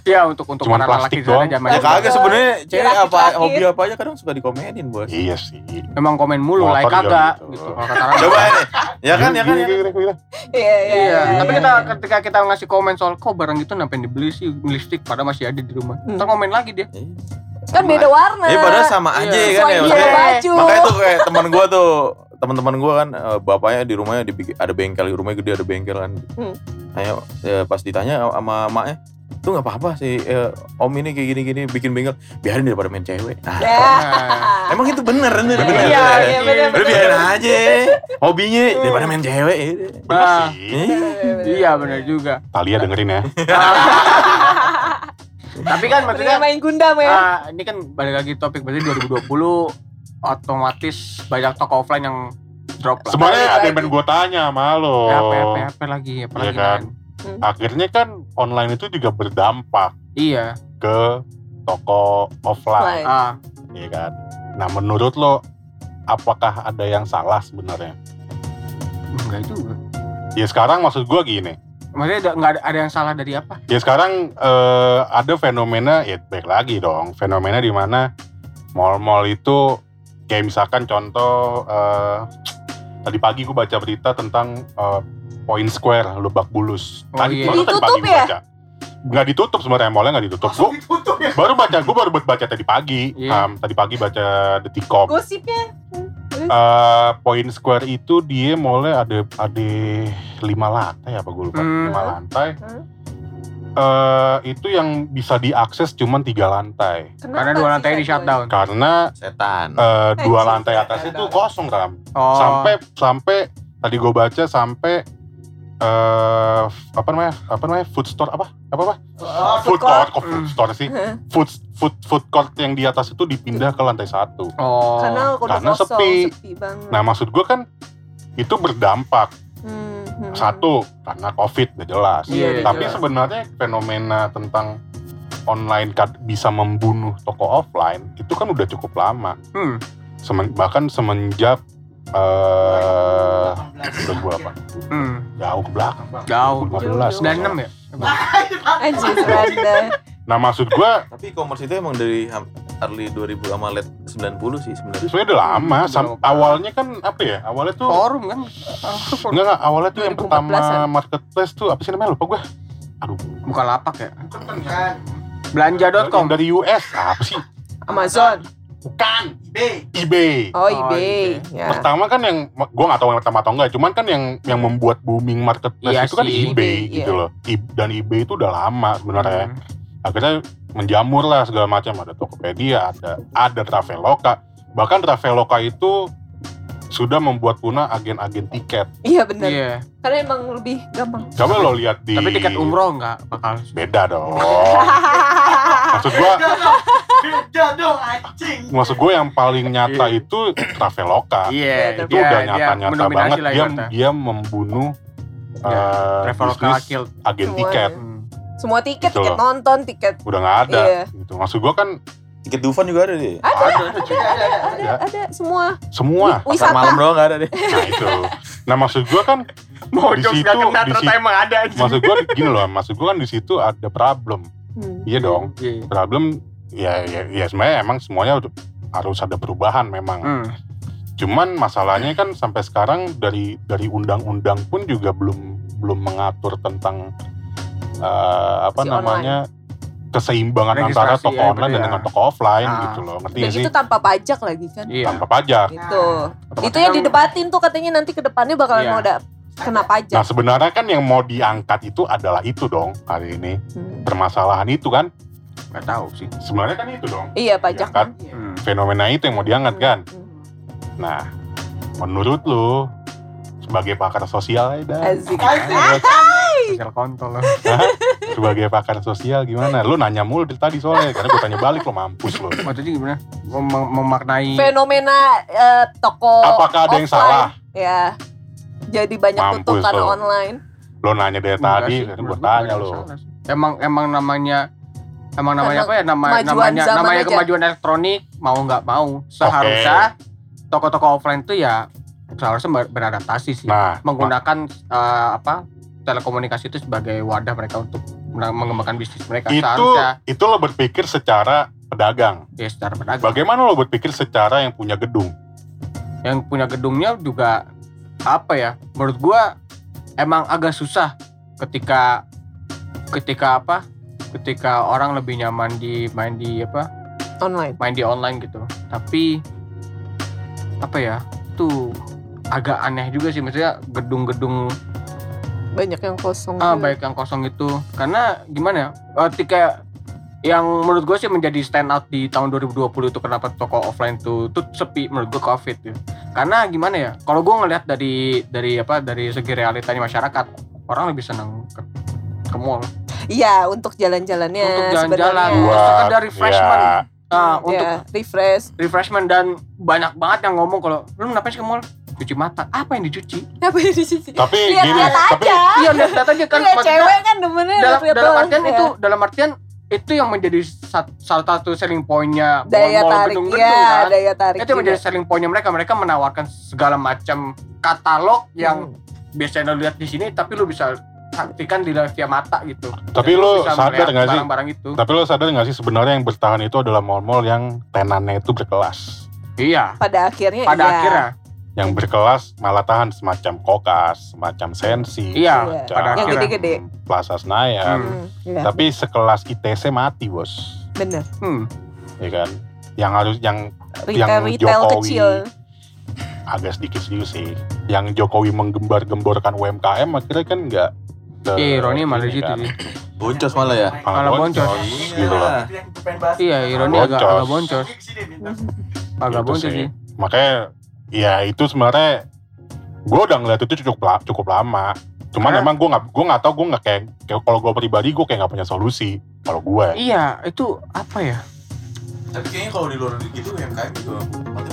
Iya untuk untuk Cuman laki plastik doang. sana zaman ya kagak sebenarnya cewek apa hobi apa aja kadang suka dikomenin, Bos. iya sih. Emang komen mulu, Motor like kagak gitu. gitu. Kalau kata. Coba ini. Ya kan, ya kan, Gini, ya kan. gini, gini, gini. Iya, iya. Iya, tapi kita ketika kita ngasih komen soal kok barang itu ngapain dibeli sih lipstick pada masih ada di rumah. Hmm. Ntar komen lagi dia. Kan beda warna. Ya padahal sama aja Iya. kan ya. Makanya tuh kayak teman gua tuh teman-teman gua kan eh, bapaknya di rumahnya dibikin ada bengkel rumahnya gede ada bengkel kan. Hmm. Ayo ya, pas ditanya sama maknya tuh nggak apa-apa sih eh, om ini kayak gini-gini bikin bengkel biarin daripada main cewek. Nah. Nah, emang itu bener bener. Bener. Iya, iya bener Udah biarin aja hobinya Hmm. daripada main cewek. Bener Ah. sih. iya benar juga. Talia dengerin ya. *laughs* Tapi kan Maksudnya maksudnya main Gundam ya. ah, ini kan balik lagi topik berarti 2020 otomatis banyak toko offline yang drop lah. Sebenarnya ada yang gue tanya sama lo. Ya, apa, apa, apa lagi, apa Iya lagi kan? Man? Akhirnya kan online itu juga berdampak Iya. ke toko offline. Ah, iya kan? Nah menurut lo apakah ada yang salah sebenarnya? enggak juga. Ya sekarang maksud gue gini, Maksudnya ada- nggak ada, ada yang salah dari apa? ya sekarang eh, ada fenomena, ya baik lagi dong, fenomena di mana mall-mall itu kayak misalkan contoh eh, tadi pagi gue baca berita tentang eh, Point Square Lebak Bulus. Oh, Tadi iya. baru tadi pagi gue ya? baca. Nggak ditutup sebenarnya mallnya nggak ditutup. Gue Ditutup ya. baru baca, gue baru baca tadi pagi. Iya. Em, tadi pagi baca Detikop. Gosipnya. Eh, Point Square itu dia mallnya ada ada lima lantai apa gue lupa Hmm. lima lantai. Hmm. Eh, itu yang bisa diakses cuman tiga lantai Karena dua lantai di shutdown. karena Setan. eh, dua lantai atas itu kosong ram Oh. sampai sampai tadi gue baca sampai eh apa namanya apa namanya food store apa apa apa Oh, food court kok Hmm. food store sih food food food court yang di atas itu dipindah ke lantai satu Oh. Karena Karena kosong, sepi. sepi banget. nah maksud gue kan itu berdampak Hmm, satu karena covid udah jelas Iya, iya, tapi jelas. sebenarnya fenomena tentang online bisa membunuh toko offline itu kan udah cukup lama Hmm. Semen- bahkan semenjak eh gua apa Hmm. jauh ke belakang bang Jauh. 2015 96 ya? Anjir, seranda. Nah maksud gua Tapi e-commerce itu emang dari early 2000 sama late 90 sih sebenarnya. sebenarnya udah lama Sam- awalnya kan apa ya awalnya tuh Forum kan? enggak enggak awalnya tuh yang 2014-an. pertama marketplace tuh apa sih namanya lupa gua aduh Bukan lapak ya? Bukan. Belanja.com. dari US apa sih Amazon. bukan eBay. eBay Oh, Oh, eBay. eBay. Ya. pertama kan yang gua nggak tahu yang pertama atau enggak cuman kan yang yang membuat booming marketplace Iya itu kan eBay eBay, gitu iya. loh I- dan eBay itu udah lama sebenarnya Hmm. Akhirnya menjamur lah segala macam ada Tokopedia ada ada Traveloka bahkan Traveloka itu sudah membuat punah agen-agen tiket Iya benar. Iya. Karena emang lebih gampang. coba lo lihat di Tapi tiket umroh nggak bakal. beda dong *laughs* maksud gua Beda dong anjing. maksud gua yang paling nyata Iya. itu Traveloka Iya. itu udah nyata-nyata banget lah dia dia membunuh Ya, bisnis kill. agen tiket Hmm. Semua tiket, Gitu tiket loh. nonton, tiket udah nggak ada Iya. gitu maksud gua kan Tiket Dufan juga ada deh. ada, Ada. ada, ada, ada, ada, semua semua Wi- wisata. malam doang nggak ada deh. nah itu nah maksud gua kan Mau Di situ- gak di ternyata situ- emang ada maksud gua gini loh maksud gua kan di situ ada problem Hmm. iya dong Iya. problem ya ya, ya sebenarnya emang semuanya udah- harus ada perubahan memang Hmm. cuman masalahnya kan sampai sekarang dari dari undang-undang pun juga belum belum mengatur tentang eh, apa Si namanya keseimbangan antara Registrasi, toko ya, online bener dengan ya. toko offline Ah. gitu loh ngerti Dan gak sih itu tanpa pajak lagi kan. Iya. tanpa pajak Gitu. Otomatis Itu yang kan- didebatin tuh katanya nanti ke depannya bakalan Iya. mau ada kena pajak. nah sebenarnya kan yang mau diangkat itu adalah itu dong hari ini Hmm. permasalahan itu kan Nggak tahu sih. sebenarnya kan itu dong Iya pajak Diangkat. kan. Hmm. fenomena itu yang mau diangkat kan Hmm. Nah, menurut lu sebagai pakar sosial ya, Dan, Asik. Asik. Sosial kontol sebagai pakar sosial gimana? Lu nanya mulu dari tadi soalnya karena gue tanya balik lo mampus lo. Maksudnya gimana? Mem- memaknai Fenomena eh, toko Apakah ada yang offline. salah? Ya. Jadi banyak Mampus tutup karena lo. online. Lo nanya dari Enggak tadi, kan menurut gue tanya lo. Emang emang namanya emang namanya Karena apa ya? Nama, namanya namanya aja. kemajuan elektronik mau nggak mau seharusnya toko-toko offline tuh ya seharusnya ber- beradaptasi sih Nah, menggunakan eh, apa telekomunikasi itu sebagai wadah mereka untuk meng- mengembangkan bisnis mereka. Itu seharusnya itu lo berpikir secara pedagang. ya secara pedagang. Bagaimana lo berpikir secara yang punya gedung? yang punya gedungnya juga apa ya? Menurut gua emang agak susah ketika ketika apa? Ketika orang lebih nyaman di main di apa? Online. main di online gitu. Tapi apa ya? Itu agak aneh juga sih. Maksudnya gedung-gedung Banyak yang kosong. ah baik yang kosong itu karena gimana ya ketika yang menurut gue sih menjadi stand out di tahun 2020 itu kenapa toko offline tuh tuh sepi menurut gue covid ya karena gimana ya kalau gue ngelihat dari dari apa dari segi realitanya masyarakat orang lebih senang ke, ke mall Iya, untuk jalan-jalannya Untuk jalan-jalan. sekedar refreshment. ya, nah untuk Ya, refresh. refreshment dan banyak banget yang ngomong kalau lu ngapain sih ke mall cuci mata apa yang dicuci Apa yang dicuci? tapi Lihat gini, lihat tapi aja. iya lihat aja kan Iya, cewek kan demennya dalam lihat dalam artian Ya. itu dalam artian itu yang menjadi salah satu selling pointnya daya mall-mall tarik gedung-gedung ya, kan. daya tarik. itu yang menjadi selling pointnya mereka mereka menawarkan segala macam katalog yang Hmm. biasanya lo lihat di sini tapi lu bisa saksikan di via mata gitu Tapi Dan bisa sadar nggak sih? barang-barang itu tapi lo sadar nggak sih sebenarnya yang bertahan itu adalah mall-mall yang tenannya itu berkelas. iya pada akhirnya pada iya. akhirnya Yang berkelas malah tahan semacam Kokas, semacam Sensi, Iya, semacam Yang gede-gede. Plaza Senayan. Hmm. Iya, Tapi sekelas ITC mati bos, bener. hmm. ya kan? Yang harus yang Retail, Yang retail Jokowi. kecil. agak sedikit serius sih. Yang Jokowi menggembar-gemborkan UMKM akhirnya kan nggak. Iya, ironi malah situ kan. Boncos malah ya. Malah boncos. gitu loh. Iya, ironi agak Boncos. agak boncos. Agak Gitu boncos sih. sih. Makanya ya itu sebenarnya gue udah ngeliat itu cukup cukup lama. Cuman Karena- emang gue nggak gue nggak tahu gue nggak kayak, kayak kalau gue pribadi gue kayak nggak punya solusi kalau gue. Iya, itu apa ya? Tapi kayaknya kalau di luar gitu UMKM juga tempatnya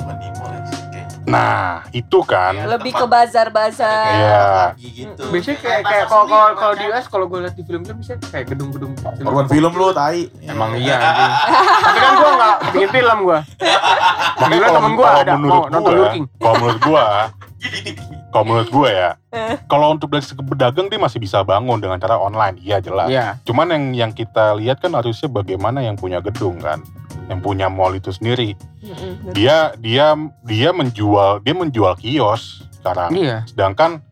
Nah itu kan. Lebih ke bazar-bazar. Iya. gitu. Biasanya kayak kayak kalau kalau kalau di US kalau gue lihat di film-film bisa kayak gedung-gedung. Korban film lu tai. Emang iya. anjing. *laughs* Tapi kan gue nggak bikin film gue. Makanya *laughs* kalau temen gua kalau ada, menurut mau nonton gue, kalau menurut gue, kalau menurut gue ya, Eh. kalau untuk dari segi pedagang dia masih bisa bangun dengan cara online, iya jelas. Iya. Cuman yang yang kita lihat kan harusnya bagaimana yang punya gedung kan, yang punya mall itu sendiri. Dia dia dia menjual dia menjual kios sekarang. Iya. Sedangkan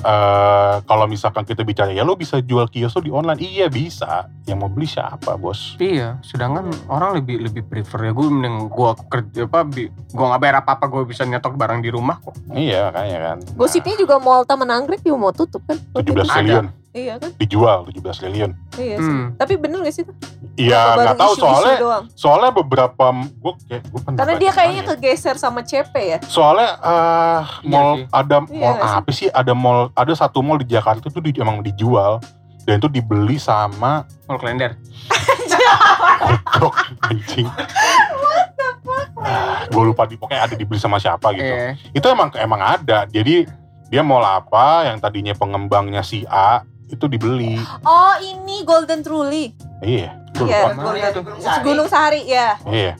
eh kalau misalkan kita bicara ya lo bisa jual kios lo di online, iya bisa. Yang mau beli siapa bos? Iya, sedangkan orang lebih lebih prefer ya gue mending gue kerja apa gue nggak bayar apa apa gue bisa nyetok barang di rumah kok. Iya kayaknya kan. Gosipnya juga mall Taman Anggrek juga mau tutup kan? Nah, 17 Ada. triliun Iya kan? dijual 17 triliun. Iya sih. Hmm. Tapi bener gak sih? itu? Iya nggak tahu isu-isu soalnya doang? soalnya beberapa gue kayak gue pernah Karena dia kayaknya ya. kegeser sama CP ya. soalnya eh Iya mall sih. ada Iya mall sih? apa sih ada mall ada satu mall di Jakarta itu di, emang dijual dan itu dibeli sama Mall Klender. goblok anjing. *laughs* gue lupa di pokoknya ada dibeli sama siapa gitu. Iya. Itu emang emang ada. Jadi dia mall apa yang tadinya pengembangnya si A itu dibeli. Oh ini Golden Truly. Iya. Iya. Golden-? Gunung Sahari ya. Iya.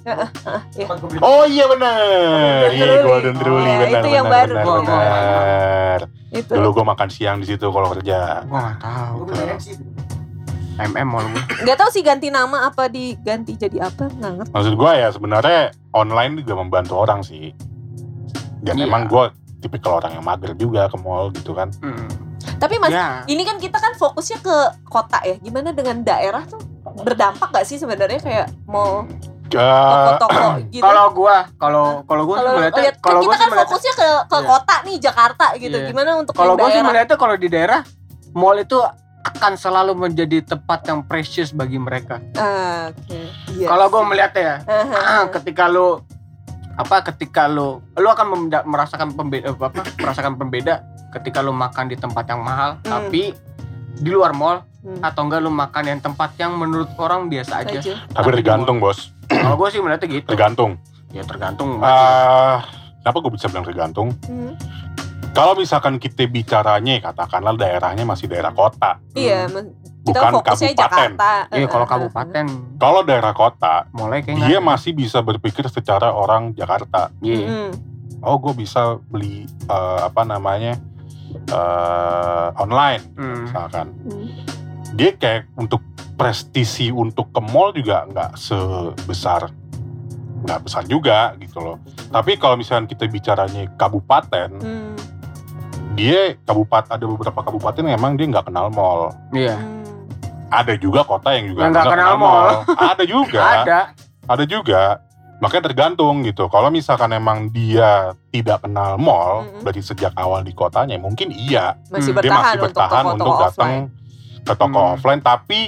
iya. Oh iya benar. Iya. Golden Truly Iya, benar itu yang benar baru. benar. Itu. Dulu gue makan siang di situ kalau kerja. Gue nggak tahu. MM mall gue. Gak tahu sih ganti nama apa diganti jadi apa nggak ngerti. Maksud gue ya sebenarnya online juga membantu orang sih. Dan Iya. emang gue tipikal orang yang mager juga ke mall gitu kan. Hmm. Tapi mas, Ya. ini kan kita kan fokusnya ke kota ya. Gimana dengan daerah tuh berdampak gak sih sebenarnya kayak mau toko-toko *clears throat* gitu? Kalau gue, kalau kalau sih Kalau melihatnya, lihat kan kalau gue kita sih kan fokusnya ke ke Iya. kota nih Jakarta gitu. Iya. Gimana untuk kalau sih daerah? melihatnya kalau di daerah, mall itu akan selalu menjadi tempat yang precious bagi mereka. Ah, Oke. Iya. Kalau gue melihatnya ya, *clears throat* Aha. ketika lu apa ketika lu lu akan *clears throat* merasakan pembeda apa merasakan pembeda ketika lu makan di tempat yang mahal Hmm. tapi di luar mall Hmm. atau enggak lu makan yang tempat yang menurut orang biasa aja. Aja. Tapi tergantung bos, Kalau gue sih melihatnya gitu. tergantung. Ya tergantung. Ah, kenapa gue bisa bilang tergantung? Hmm. Kalau misalkan kita bicaranya, katakanlah daerahnya masih daerah kota, Iya, kita bukan fokusnya kabupaten. Jakarta. Iya kalau kabupaten Kalau daerah kota, mulai kayak dia masih bisa berpikir secara orang Jakarta. Iya. hmm. Oh, gue bisa beli eh, apa namanya eh, online, Hmm. misalkan. Hmm. Dia kayak untuk prestisi untuk ke mall juga nggak sebesar, nggak besar juga gitu loh. Tapi kalau misalkan kita bicaranya kabupaten, Hmm. dia kabupaten ada beberapa kabupaten yang emang dia nggak kenal mall. Iya. Hmm. Ada juga kota yang juga nggak nggak kenal mall. Ada juga. *laughs* Ada. ada juga makanya tergantung gitu kalau misalkan emang dia tidak kenal mall Mm-mm. dari sejak awal di kotanya mungkin iya Masih Hmm, dia bertahan masih bertahan untuk untuk, datang offline. ke toko Hmm. offline tapi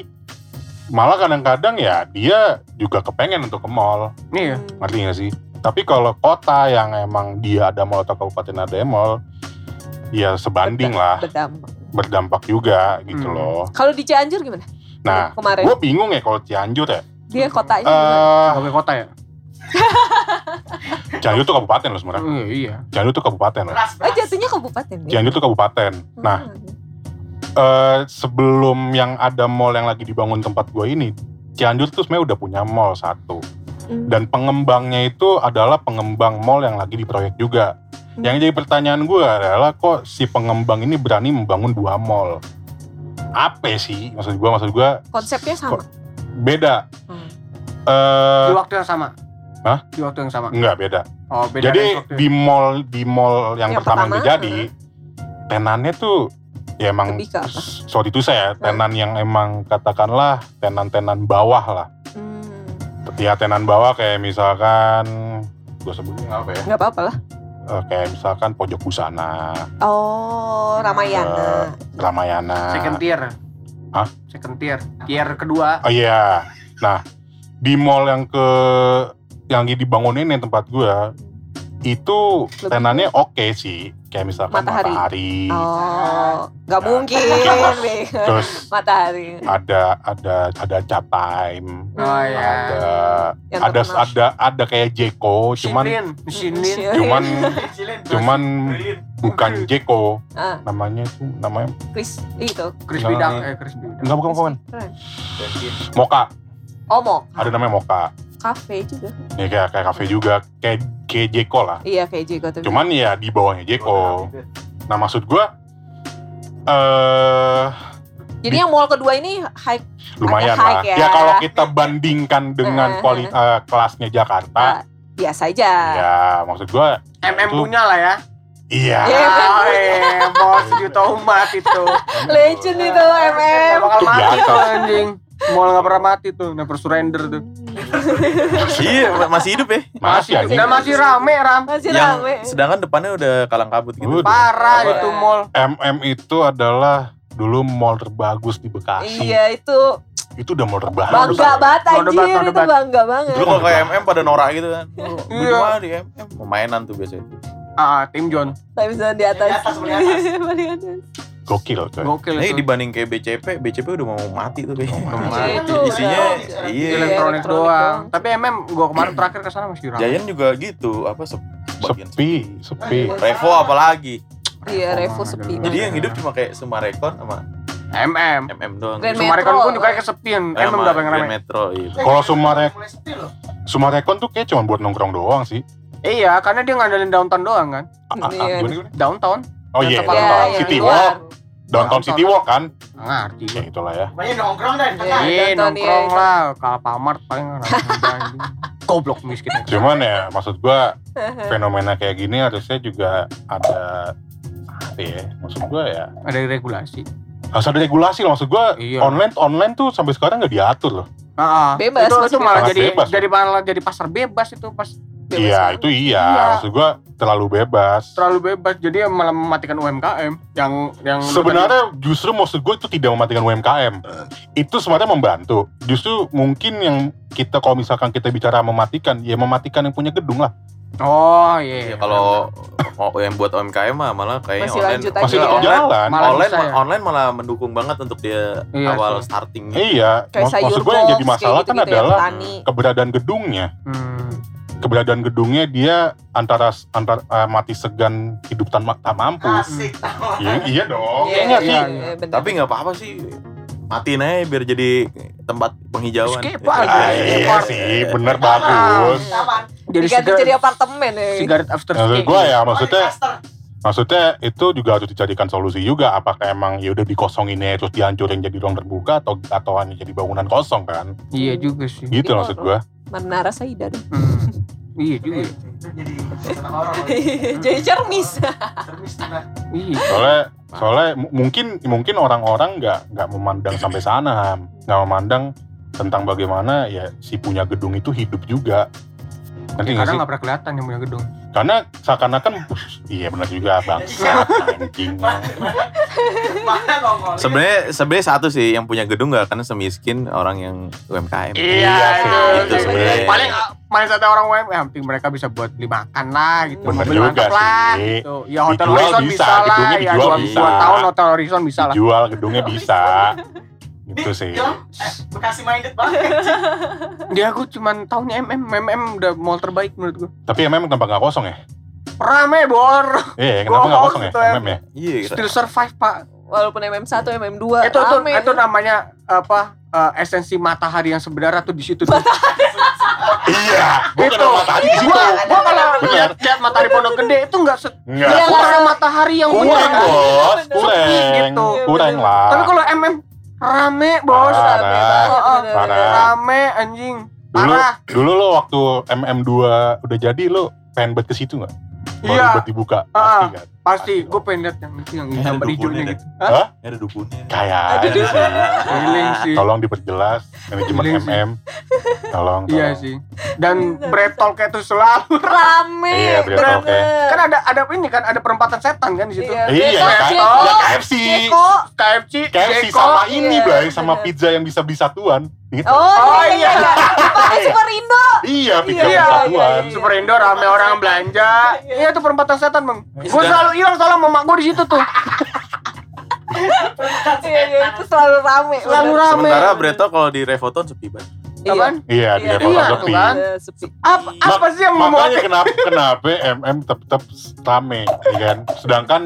malah kadang-kadang ya dia juga kepengen untuk ke mall Iya. Hmm. ngerti gak sih tapi kalau kota yang emang dia ada mall atau kabupaten ada mall ya sebanding lah Berdampak. berdampak juga gitu Hmm. loh Kalau di Cianjur gimana? nah kemarin gue bingung ya kalau Cianjur ya dia kotanya gimana? Eh, Sebagai kota ya. *laughs* Cianjur tuh kabupaten loh sebenarnya Iya. iya. Cianjur tuh kabupaten loh Oh jatuhnya kabupaten ya? Cianjur tuh kabupaten. Nah, eh, sebelum yang ada mall yang lagi dibangun tempat gue ini, Cianjur tuh sebenarnya udah punya mall satu. Hmm. Dan pengembangnya itu adalah pengembang mall yang lagi diproyek juga. Hmm. Yang jadi pertanyaan gue adalah kok si pengembang ini berani membangun dua mall? Apa sih? Maksud gue, maksud gue konsepnya sama. beda. Hmm. Eh, Di waktu yang sama. Hah? Di waktu yang sama. enggak beda. Oh, beda Jadi di mall di mall yang, Yang pertama, yang pertama, terjadi, tenannya tuh ya emang apa? sorry itu saya tenan yang emang katakanlah tenan-tenan bawah lah. Hmm. Ya tenan bawah kayak misalkan gue sebutnya apa ya? Nggak apa-apa lah. Eh, kayak misalkan pojok busana, Oh, Ramayana. Ramayana. second tier. Hah? Second tier. Tier kedua. Oh iya. Nah, di mall yang ke yang dibangunin yang tempat gue itu Lebih- tenannya oke sih. Kayak misalkan Matahari. matahari. Oh, nggak Nah, mungkin. *laughs* Bang. Terus Matahari. ada ada ada cat time. Oh iya. Ada Yang ada terkenal. ada ada kayak Jeko, cuman. Shinlin. cuman Cilin, cuman bukan Jeko Ah, namanya tuh namanya Chris itu. Chris. Bidang. Eh, Chris Bidang. enggak bukan bukan. Moka Oh, mau ada namanya Moka kafe juga. ya kayak kayak kafe juga kayak kayak Jeko lah Iya kayak Jeko tuh. cuman ya di bawahnya Jeko nah maksud gua eh Jadi yang mall kedua ini high lumayan Agak lah high ya. ya kalau kita bandingkan dengan kuali eh, kelasnya Jakarta biasa aja. ya maksud gua MM Itu- punya lah ya. iya Iya. Ah, eh, bos juta umat itu. Legend itu MM. Nggak bakal Itu mati anjing. Mau nggak pernah mati tuh, never surrender tuh. iya masih hidup ya masih aja Dan masih rame ram. Masih yang rame. sedangkan depannya udah kalang kabut gitu Udah. Parah Apa? itu mall. MM itu adalah dulu mall terbagus di Bekasi Iya itu itu udah mall terbagus bangga banget Mau debat, anjir mau itu debat. bangga banget. dulu kalau kayak MM pada norak gitu kan Iya. di MM mainan tuh biasanya Ah, tim John. Tapi bisa di atas. Di atas, di atas. *laughs* Gokil coy Gokil Nah, dibanding kayak BCP, BCP udah mau mati tuh kayaknya. mati. Itu Isinya iya. elektronik elektronik doang. doang. Tapi MM gua kemarin terakhir ke sana masih rame. Giant juga gitu, apa se bagian sepi sepi Revo apalagi. Iya Revo sepi Jadi yang hidup cuma kayak Sumarekon sama MM. MM doang. Grand Sumarekon pun juga kesepian. Eh, MM udah pengen Grand rame. Metro itu. Kalau Sumarek-. Sumarekon tuh kayak cuma buat nongkrong doang sih Iya, karena dia ngandelin downtown down kan. Ah, ah, ah, Iya. Downtown. Oh iya downtown iya, City di Walk downtown. City Walk kan ngerti ya gua. itulah ya Pokoknya nongkrong di tengah. Iya. Nongkrong lah. Kalau Pamart paling. *laughs* Goblok miskin. cuman ya maksud gua *laughs* fenomena kayak gini harusnya juga ada apa ya maksud gua ya Ada regulasi. harus ada regulasi loh maksud gua Iya. online online tuh sampai sekarang nggak diatur loh Ah, Bebas, Itu, itu malah bebas. jadi Bebas, jadi malah jadi pasar bebas itu pas Bebas iya banget. itu iya. Iya. maksud gua terlalu bebas terlalu bebas jadi malah mematikan UMKM yang yang Sebenarnya justru maksud gue itu tidak mematikan UMKM. Itu sebenarnya membantu. Justru mungkin yang kita kalau misalkan kita bicara mematikan, ya mematikan yang punya gedung lah. Oh Iya, iya. kalau oh, yang buat UMKM mah malah kayaknya Masih online lanjut aja Masih ya. tetap jalan. Malah online bisa ya. online malah mendukung banget untuk dia Iya awal sih. startingnya. Iya, Kayak maksud gue yang jadi masalah kayak kan ya, adalah petani. keberadaan gedungnya. Hmm. Keberadaan gedungnya dia antara antar eh, mati segan hidup tanpa tak mampu. Asik. Iya, iya dong. Iya, Iya iya, iya, bener. Tapi nggak apa-apa sih. Matiin aja biar jadi tempat penghijauan. Skip Ya. aja. Ah, iya sih, bener bagus. Jadi jadi apartemen ya. sigaret after Maksud skip. gue ya, maksudnya. Maksudnya itu juga harus dicarikan solusi juga. Apakah emang ya udah dikosongin ya terus dihancurin jadi ruang terbuka atau atau hanya jadi bangunan kosong kan? Iya juga sih. Gitu maksud gue. Menara Saida dong. Hmm. Iya juga. jadi *laughs* jadi cermis. Cermis nah. Iya. Soalnya soalnya mu- mungkin mungkin orang-orang nggak nggak memandang sampai sana, nggak memandang tentang bagaimana ya si punya gedung itu hidup juga. Nanti sih? nggak pernah kelihatan yang punya gedung. Karena seakan-akan iya benar juga bang. Anjing. Sebenarnya sebenarnya satu sih yang punya gedung nggak karena semiskin orang yang UMKM. Iya sih, itu sebenarnya. Paling paling satu orang UMKM, yang penting mereka bisa buat beli makan lah gitu. Bener Mobil juga mantap lah, sih. gitu. Ya Hotel Dijual Horizon bisa, bisa, lah. gedungnya Ya dijual dua, bisa. dua tahun Hotel Horizon bisa lah. Dijual gedungnya bisa. *laughs* Gitu sih. Film eh, Bekasi minded banget. Dia *laughs* aku cuman tahunnya MM, MM udah mall terbaik menurut gua. Tapi emang kenapa nggak kosong ya? Rame bor, Iya, kenapa Gua nggak mau kosong ya? gitu ya. MM ya? Iya. kira- still survive pak. Walaupun MM1, MM2 itu tuh rame. itu namanya apa eh, esensi matahari yang sebenarnya tuh di situ tuh. Iya, bukan Itu. matahari di situ. gua gua kalau lihat lihat matahari pondok gede itu enggak se Enggak. nggak kurang matahari yang Kurang kan. bos, kurang. Gitu. Kurang lah. Tapi kalau MM rame bos, Parah. Rame banget, Oh, oh. Parah. rame anjing. Dulu, Parah. dulu lo waktu MM2 udah jadi lo pengen buat ke situ nggak? Baru Iya. buat dibuka, Ah. pasti kan? Pasti gue pengen lihat yang itu yang gambar hijaunya gitu. Hah? Ada dukunnya. Kayak sih. Feeling sih. Tolong diperjelas manajemen. MM. Tolong, Iya sih. Dan bretol kayak itu selalu. *laughs* Rame. Iya, oke. Kan ada ada ini kan ada perempatan setan kan di situ. Iya, Iya, ya KFC. KFC, KFC sama ini, Iya, Bray, sama bener. pizza yang bisa beli satuan. Gitu. Oh, Oh, iya, iya. Pakai Superindo. Iya, pizza Iya, beli iya, satuan. iya. Super Indo rame orang belanja. Iya itu perempatan setan bang. Gue Sudah. selalu hilang soalnya sama mak gue di situ tuh. Iya, iya, itu selalu rame. Selalu rame. Sementara Breto kalau di Revoton sepi banget. Iya. Apaan? Iya, di Iya, level iya, sepi. kan. Iya, sepi. Apa, apa sih yang membuat Makanya kenapa kenapa MM tetap tetap rame, ya kan? Sedangkan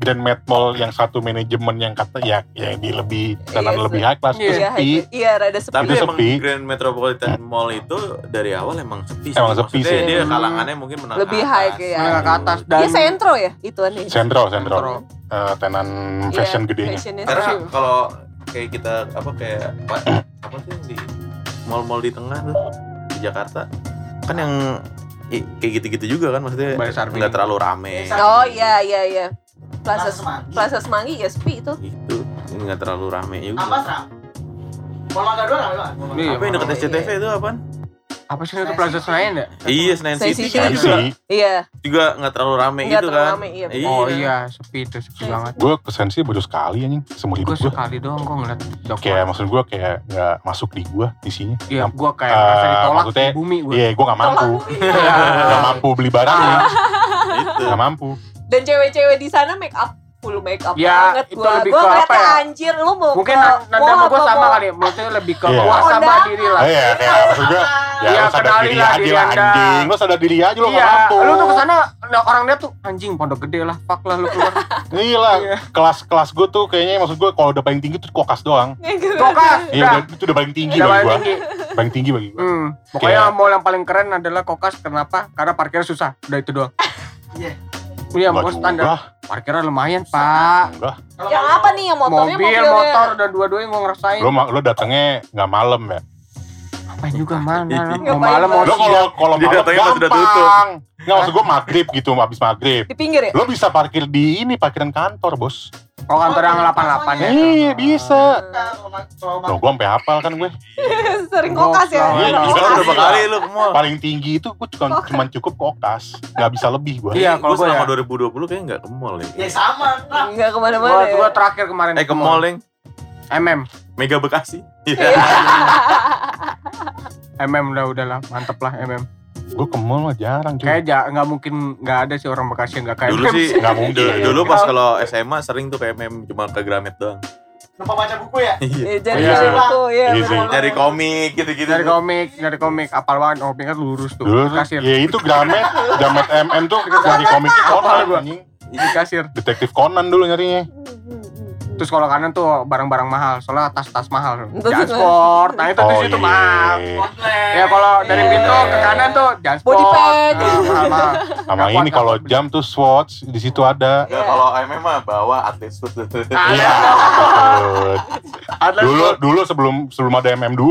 Grand Met Mall yang satu manajemen yang kata ya ya di lebih tenan Iya, lebih high class itu Iya, sepi. hype- iya, rada sepi. Tapi Itu emang sepi. Grand Metropolitan Mall itu dari awal emang sepi. Emang sepi Maksudnya sih. Dia kalangannya mungkin menengah Lebih ke high atas. kayak. menengah ke atas dan Dia sentro ya, itu aneh. Sentro, sentro. Sentro. Eh, tenan fashion Iya, gedenya. Karena kalau kayak kita apa kayak apa, apa sih yang di mall-mall di tengah tuh di Jakarta kan yang i- kayak gitu-gitu juga kan maksudnya nggak terlalu rame Oh iya iya iya. Plaza Semanggi. Plaza Semanggi ya sepi itu. gitu nggak terlalu rame juga ram. Mall Mangga dua rame banget. Iya. Apa yang deket SCTV itu apaan? apa sih itu Plaza Senayan ya? Iya Senayan City City kan juga sih, Iya. juga nggak terlalu rame gitu terlalu kan rame, iya. Oh iya sepi itu sepi Iya. banget. gue ke Sensi baru sekali anjing Gue hidup gue. sekali doang gue ngeliat Joko. Kayak maksud gue kayak nggak masuk di gue isinya. Iya gue kayak Eh, merasa ditolak maksudnya, di bumi gue. Iya, gue nggak mampu. Nggak mampu beli barangnya. itu Nggak mampu. Dan cewek-cewek di sana make up full make up Ya, banget itu gua. lebih Gua ke ngeliatnya apa ya? anjir lu mau Mungkin ke nada sama gue apa sama kali ya. Maksudnya lebih ke Iya. muasabah Oh, diri lah. Iya, kayak maksud gue, ya Iya, lo sadar diri lah aja diri lah Anda. anjing. Lo sadar diri aja lo nggak Iya, mampu. lu tuh ke sana nah, orang lihat tuh anjing pondok gede lah, fuck lah lu keluar. *laughs* Iya lah, Iya. kelas-kelas gue tuh kayaknya maksud gue kalau udah paling tinggi tuh kokas doang. Kokas, Iya, udah, itu udah paling tinggi bagi tinggi. Paling tinggi bagi gue. Hmm, pokoknya Kayak- mall yang paling keren adalah Kokas. Kenapa? Karena parkirnya susah. Udah itu doang. *laughs* Iya. Iya, mau standar. juga. Parkirnya lumayan, Pak. Enggak. Yang apa nih yang motornya Mobil, motor, dan dua-duanya gue ngerasain. Lo lo datangnya nggak malam ya? Ngapain juga mana? *laughs* Mau malam mau Lo kalau kalau malam datangnya pas udah tutup. gampang. Nggak maksud gue maghrib gitu, habis maghrib. Di pinggir ya? Lo bisa parkir di ini parkiran kantor bos. Oh, kantor yang 88 ya. Iya bisa. Kalau ma- kalau ma- Lo gue sampai hafal kan gue. *laughs* Sering kokas ya. Iya, Bisa berapa kali lu ke mall? Paling tinggi itu gue cuma cuman cukup kokas, nggak bisa lebih gue. Iya, kalau gue gue selama ya. 2020 kayaknya nggak ke mall ya. Ya sama. Enggak ke mana-mana Gua, ya. gua terakhir kemarin Eh ke mall yang MM. Mega Bekasi. Iya. *laughs* *laughs* Iya. MM udah udahlah, mantep lah MM. Gue ke mall mah jarang cuy. Kayak ja- nggak mungkin nggak ada sih orang Bekasi yang nggak kayak Dulu sih Nggak mungkin. Dulu, dulu pas kalau SMA sering tuh kayak mem cuma ke Gramet doang. Lupa baca buku ya? *laughs* Iya. Eh, jadi Iya. dari buku ya. Iya bener. Nyari komik gitu-gitu. dari komik, dari komik, apal banget komik kan lurus tuh. Di kasir. ya itu Gramet, Gramet MM tuh nyari komik Conan gua. anjing. Di kasir. Detektif Conan dulu nyarinya. Terus kalau kanan tuh barang-barang mahal, soalnya tas-tas mahal. Jansport, nah itu tuh Oh situ iya. mahal. Ya kalau dari Iya. pintu ke kanan tuh Jansport. Body. Nah, mahal-mahal. *laughs* Sama Nggak ini kalau jam tuh Swatch di situ ada. Enggak, kalau MM mah bawa atlet suit. Iya. dulu dulu sebelum sebelum ada MM2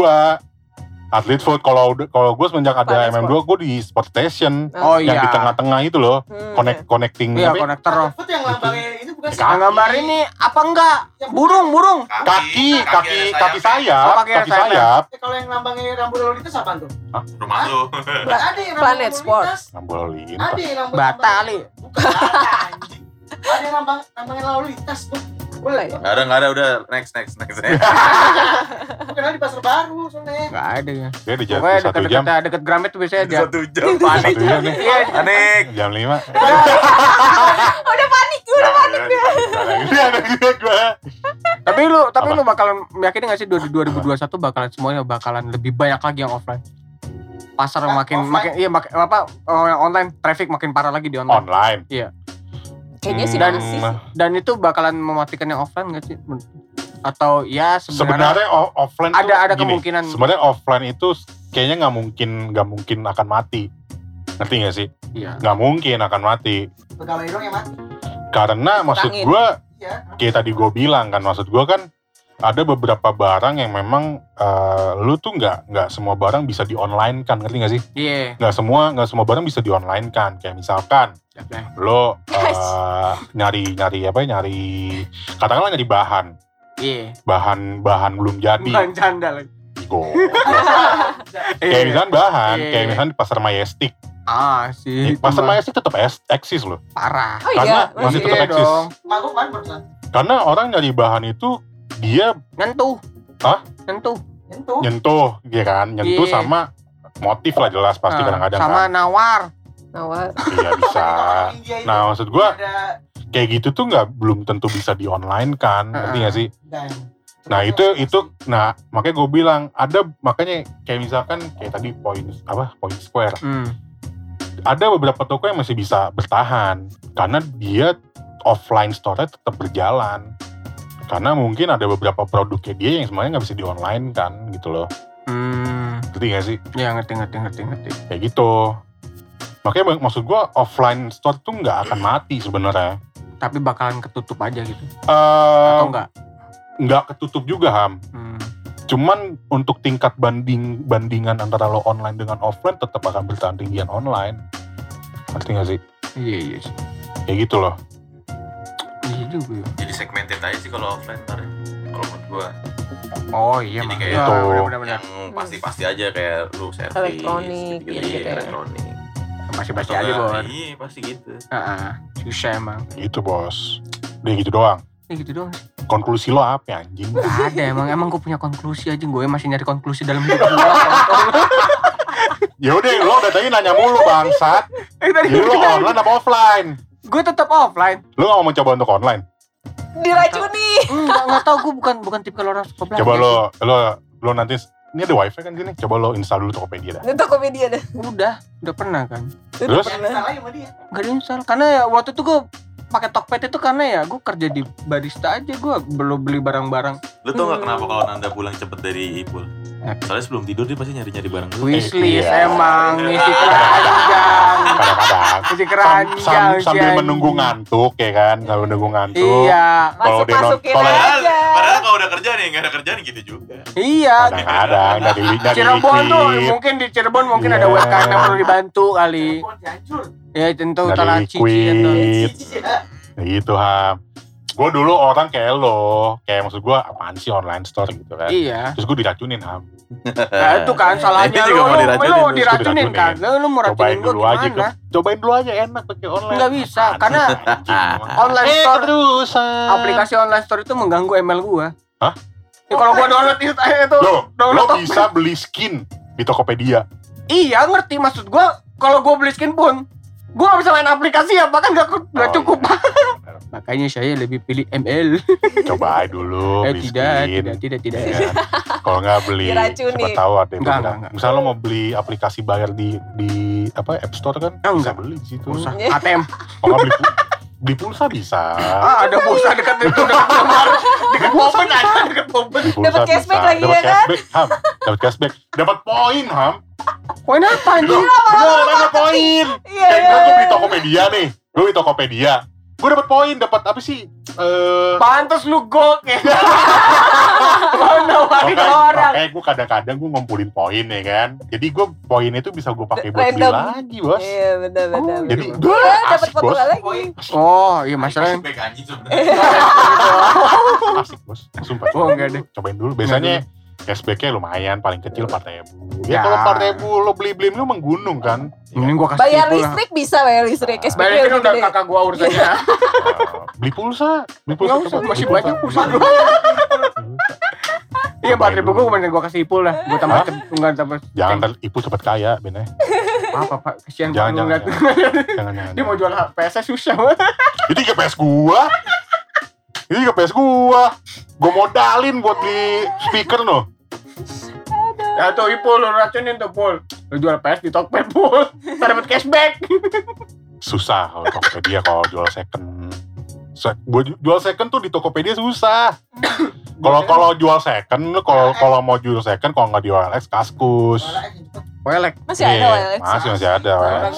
Atlet Food kalau kalau gue semenjak ada Atlet MM2 gue di Sport Station Oh yang iya. di tengah-tengah itu loh Hmm. connect connecting Iya, ya? konektor yang lambangnya ini bukan gambar ini apa enggak? Burung, burung. kaki kaki kaki sayap Oh, kaki kaki sayap. sayap Eh, kalau yang lambangnya rambu lalu lintas apaan tuh? Rumah lu. Nggak ada yang Planet rambu lalu Sport. lintas. Ada yang lambang Bata kali. Bukan. Ada yang lambang lambangnya lalu lintas tuh. Boleh ya? Enggak ada, enggak ada udah next next next. Bukan ada di pasar baru soalnya. Enggak ada ya. Dia di jam Pokoknya satu jam deket-deket deket Gramet tuh biasanya dia. Satu jam. Panik. Satu jam nih. Iya, Panik. jam lima Udah panik, udah panik. gue Tapi lu tapi Apa? lu bakalan meyakini gak sih 2021 bakalan semuanya bakalan lebih banyak lagi yang offline? Pasar Ah, makin offline. makin iya makin apa oh, yang online traffic makin parah lagi di online. online Kayaknya sih Hmm, masih. Dan itu bakalan mematikan yang offline gak sih? Atau ya sebenarnya sebenarnya offline tuh ada ada gini, kemungkinan sebenarnya offline itu kayaknya nggak mungkin nggak mungkin akan mati ngerti nggak sih iya. nggak mungkin akan mati Pegawai dong yang mati. Karena maksud gue Iya. kayak tadi gue bilang kan maksud gue kan ada beberapa barang yang memang eh, lu tuh nggak nggak semua barang bisa di online kan ngerti nggak sih Iya. nggak semua nggak semua barang bisa di online kan kayak misalkan Oke. lo *laughs* eh, nyari nyari apa ya nyari katakanlah nyari bahan Iya. bahan bahan belum jadi Bukan canda lagi. Go. *laughs* kayak Iya. misalkan bahan Iya. kayak misalkan di pasar Majestic Ah sih. pasar mah Majestic tetap eksis loh parah. Oh Karena iya, masih masih. tetap Iya eksis. kan barusan. karena orang nyari bahan itu dia Nyentuh. Hah? Nyentuh. Nyentuh. nyentuh ya kan nyentuh Iya. sama motif lah jelas pasti Ah, kadang-kadang sama kan nawar. Nawar. iya bisa nah maksud gua ada kayak gitu tuh nggak belum tentu bisa di online kan ngerti Ah. nggak sih dan nah itu itu nah makanya gue bilang ada makanya kayak misalkan kayak tadi point apa point square Hmm. Ada beberapa toko yang masih bisa bertahan karena dia offline store tetap berjalan karena mungkin ada beberapa produknya dia yang semuanya nggak bisa di online kan gitu loh Hmm. ngerti gak sih Ya ngerti ngerti ngerti ngerti. kayak gitu makanya mak- maksud gua offline store tuh nggak akan mati sebenarnya Tapi bakalan ketutup aja gitu. Eh, Atau enggak? nggak ketutup juga ham Hmm. Cuman untuk tingkat banding bandingan antara lo online dengan offline tetap akan bertahan tinggian online ngerti gak sih Iya iya sih. kayak gitu loh Iya juga. ya. Jadi segmented aja sih kalau offline ntar. ya. Kalau menurut gua Oh iya Jadi kayak Ya, itu. benar-benar. yang pasti-pasti aja kayak lu service Elektronik, gitu-gitu. gitu-gitu Iya, ya. elektronik. Masih pasti aja bon. Iya, pasti gitu. Heeh. Susah emang. gitu bos dia gitu doang Ya gitu doang. konklusi lo apa ya, anjing Gak ada emang emang gue punya konklusi aja gue masih nyari konklusi dalam hidup gue. ya udah lo udah tadi nanya mulu bangsat *laughs* jadi lo online apa offline gue tetap offline. lo gak mau coba untuk online Diracuni. Enggak enggak tahu gue bukan bukan tipe orang suka belanja. coba lo lo lo nanti ini ada wifi kan gini coba lo install dulu Tokopedia dah Itu Tokopedia dah. Udah, udah pernah kan. Terus? yang salah sama dia. Gak diinstal karena ya waktu itu gue pakai Tokped itu karena ya gue kerja di barista aja gue belum beli barang-barang Lu tau gak Hmm. kenapa kalau Nanda pulang cepet dari Ipul? Soalnya sebelum tidur dia pasti nyari-nyari barang dulu. wishlist iya. emang *laughs* ngisi keranjang kadang-kadang ngisi Sam- keranjang sam- si sambil menunggu ngantuk ya kan sambil menunggu ngantuk iya Kalau dia non- Masuk-masukin kalau- Padahal, aja. padahal kalau udah kerja nih, gak ada kerjaan gitu juga. iya kadang-kadang dari dari Cirebon tuh mungkin di Cirebon mungkin Iya. ada UMKM yang perlu dibantu kali hancur. Ya tentu dari cici liquid. Ya gitu ham gue dulu orang kayak lo kayak maksud gue apaan sih online store gitu kan? Iya. Terus gue diracunin ham nah, itu kan salahnya mau lu, diracunin, terus diracunin kan? lu, lu mau racunin gue dulu aja ke, gimana cobain dulu aja enak pakai online. Nggak bisa, Apaan karena *laughs* online eh, store terusan. aplikasi online store itu mengganggu email gua. Hah? Ya, kalau gua download itu eh, itu lo lo bisa beli skin di Tokopedia? Iya ngerti. Maksud gua kalau gue beli skin pun gue gak bisa main aplikasi ya bahkan gak, gak Oh, cukup iya, *laughs* makanya saya lebih pilih ML Coba aja dulu eh beli tidak tidak tidak tidak Ya? Kalau nggak beli, Diracuni. siapa tahu ada yang Enggak, enggak. Misalnya lo mau beli aplikasi bayar di di apa App Store kan, bisa enggak. beli di situ. Iya. ATM Kalau nggak beli *laughs* beli pulsa bisa. ah ada pulsa dekat itu dekat kamar dekat mobil ada dekat pulsa Dapat cashback lagi ya kan? cashback, Ham. Dapat cashback. Dapat poin, Ham. poin apa anjing Bener, dapat poin. Iya. Kayak gue gue beli Tokopedia nih. Gue beli Tokopedia. Gue dapat poin, dapat apa sih? Eh pantas lu gok ya *laughs* mana Makanya, orang makanya gue kadang-kadang gue ngumpulin poin ya kan. Jadi gue poin itu bisa gue pakai buat beli lagi bos. Iya benar benar. Oh, Jadi gue Eh, dapat bos. lagi. oh iya masalahnya. *laughs* Asik bos. Sumpah. Oh, enggak deh. Cobain dulu. Biasanya cashbacknya lumayan paling kecil 4 ribu. Ya, Ya. kalau 4 ribu lo beli-beli lu menggunung kan. mending gua kasih Bayar lah. listrik bisa bayar listrik. Ah. Cashback Bayar listrik udah gede. kakak gua urusannya Eh, *laughs* beli pulsa. Beli pulsa. Nggak usah, masih Beli banyak pulsa *laughs* gua. Iya empat ribu gua mending gua kasih ipul lah. Gua tambah enggak tambah. Jangan ntar ibu cepet kaya Ben ya. *laughs* apa pak kesian Jangan, jangan, ngeliat. Jangan, jangan. Dia mau jual PS susah. Itu juga PS gua. Itu juga PS gua. Gua modalin buat beli speaker no. Ya tuh ipul lu racunin tuh pul. Lu jual PS di Tokped pul. Ntar dapat cashback. Susah kalau Tokopedia kalau jual second. Se buat ju- jual second tuh di Tokopedia susah. *coughs* Kalau kalau jual second, lu kalau kalau mau jual second kalau nggak di OLX kaskus. Welek. Masih ada Iya, OLX. Masih masih ada OLX.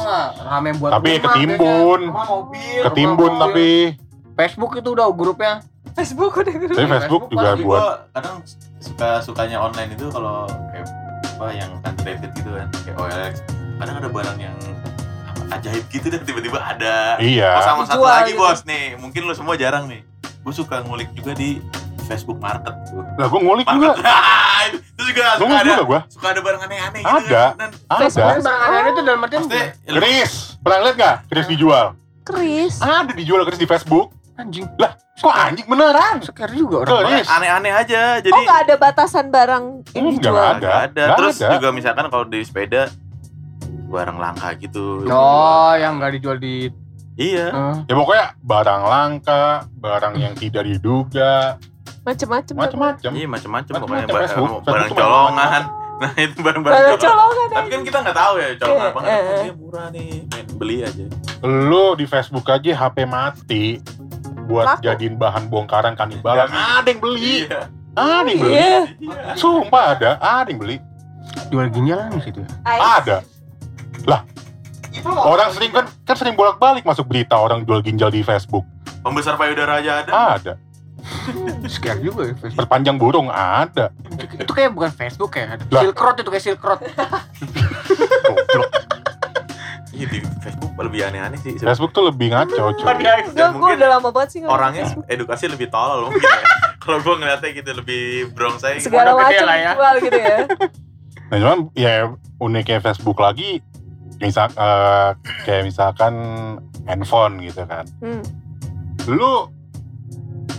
Tapi ketimbun, ketimbun tapi. Facebook itu udah grupnya. Facebook udah gitu. Tapi Facebook juga Tapi buat gua kadang suka sukanya online itu kalau kayak apa yang underrated gitu kan kayak OLX kadang ada barang yang apa, ajaib gitu dan tiba-tiba ada iya. oh sama satu Dijual lagi gitu. bos nih mungkin lu semua jarang nih gue suka ngulik juga di Facebook Market Lah gua ngulik juga. Market *laughs* itu juga suka Ngulik ada juga gua. suka ada barang aneh-aneh Ada. gitu kan dan Ada. Sebenarnya barang aneh itu dalam artian Chris, pernah lihat nggak? Chris dijual. Chris. Ada dijual Chris di Facebook. Anjing. Kok anjing beneran? Seker juga orang. Aneh-aneh aja jadi Oh nggak ada batasan barang yang Enggak, dijual. nggak Nggak ada. Terus ada. juga misalkan kalau di sepeda barang langka gitu. Oh, yang nggak dijual di Iya. eh, Ya pokoknya barang langka, barang yang tidak diduga, Macem-macem. macam-macam. Iya macam-macam Macam-macam pokoknya barang tuh colongan. *laughs* Nah itu barang-barang Barang colongan. colongan Tapi kan kita nggak tahu ya colongan apa nggak. Eh, Oh, eh. dia murah nih, main beli aja. Lu di Facebook aja HP mati buat Laku. jadiin bahan bongkaran kanibalan. Iya. Ada yang beli, Iya. ada yang beli. Iya. Sumpah ada, ada yang beli. jual ginjalan di situ. ya? Ada. Mau Orang sering kan kan sering bolak-balik masuk berita orang jual ginjal di Facebook. Pembesar payudara aja ada. Ada. Scare juga ya Facebook. Perpanjang burung ada. Itu kayak bukan Facebook ya. Lah. Silk Road itu kayak Silk Road. Goblok. Iya di Facebook lebih aneh-aneh sih. Facebook tuh lebih ngaco, cuy. Gue Dan gue mungkin udah lama banget sih orangnya Facebook. edukasi lebih tolol mungkin ya. *laughs* Kalau gue ngeliatnya gitu lebih brongsai. segala macam lah ya. dijual gitu ya. *laughs* Nah cuman ya uniknya Facebook lagi misal eh, kayak misalkan handphone gitu kan. Hmm. Lu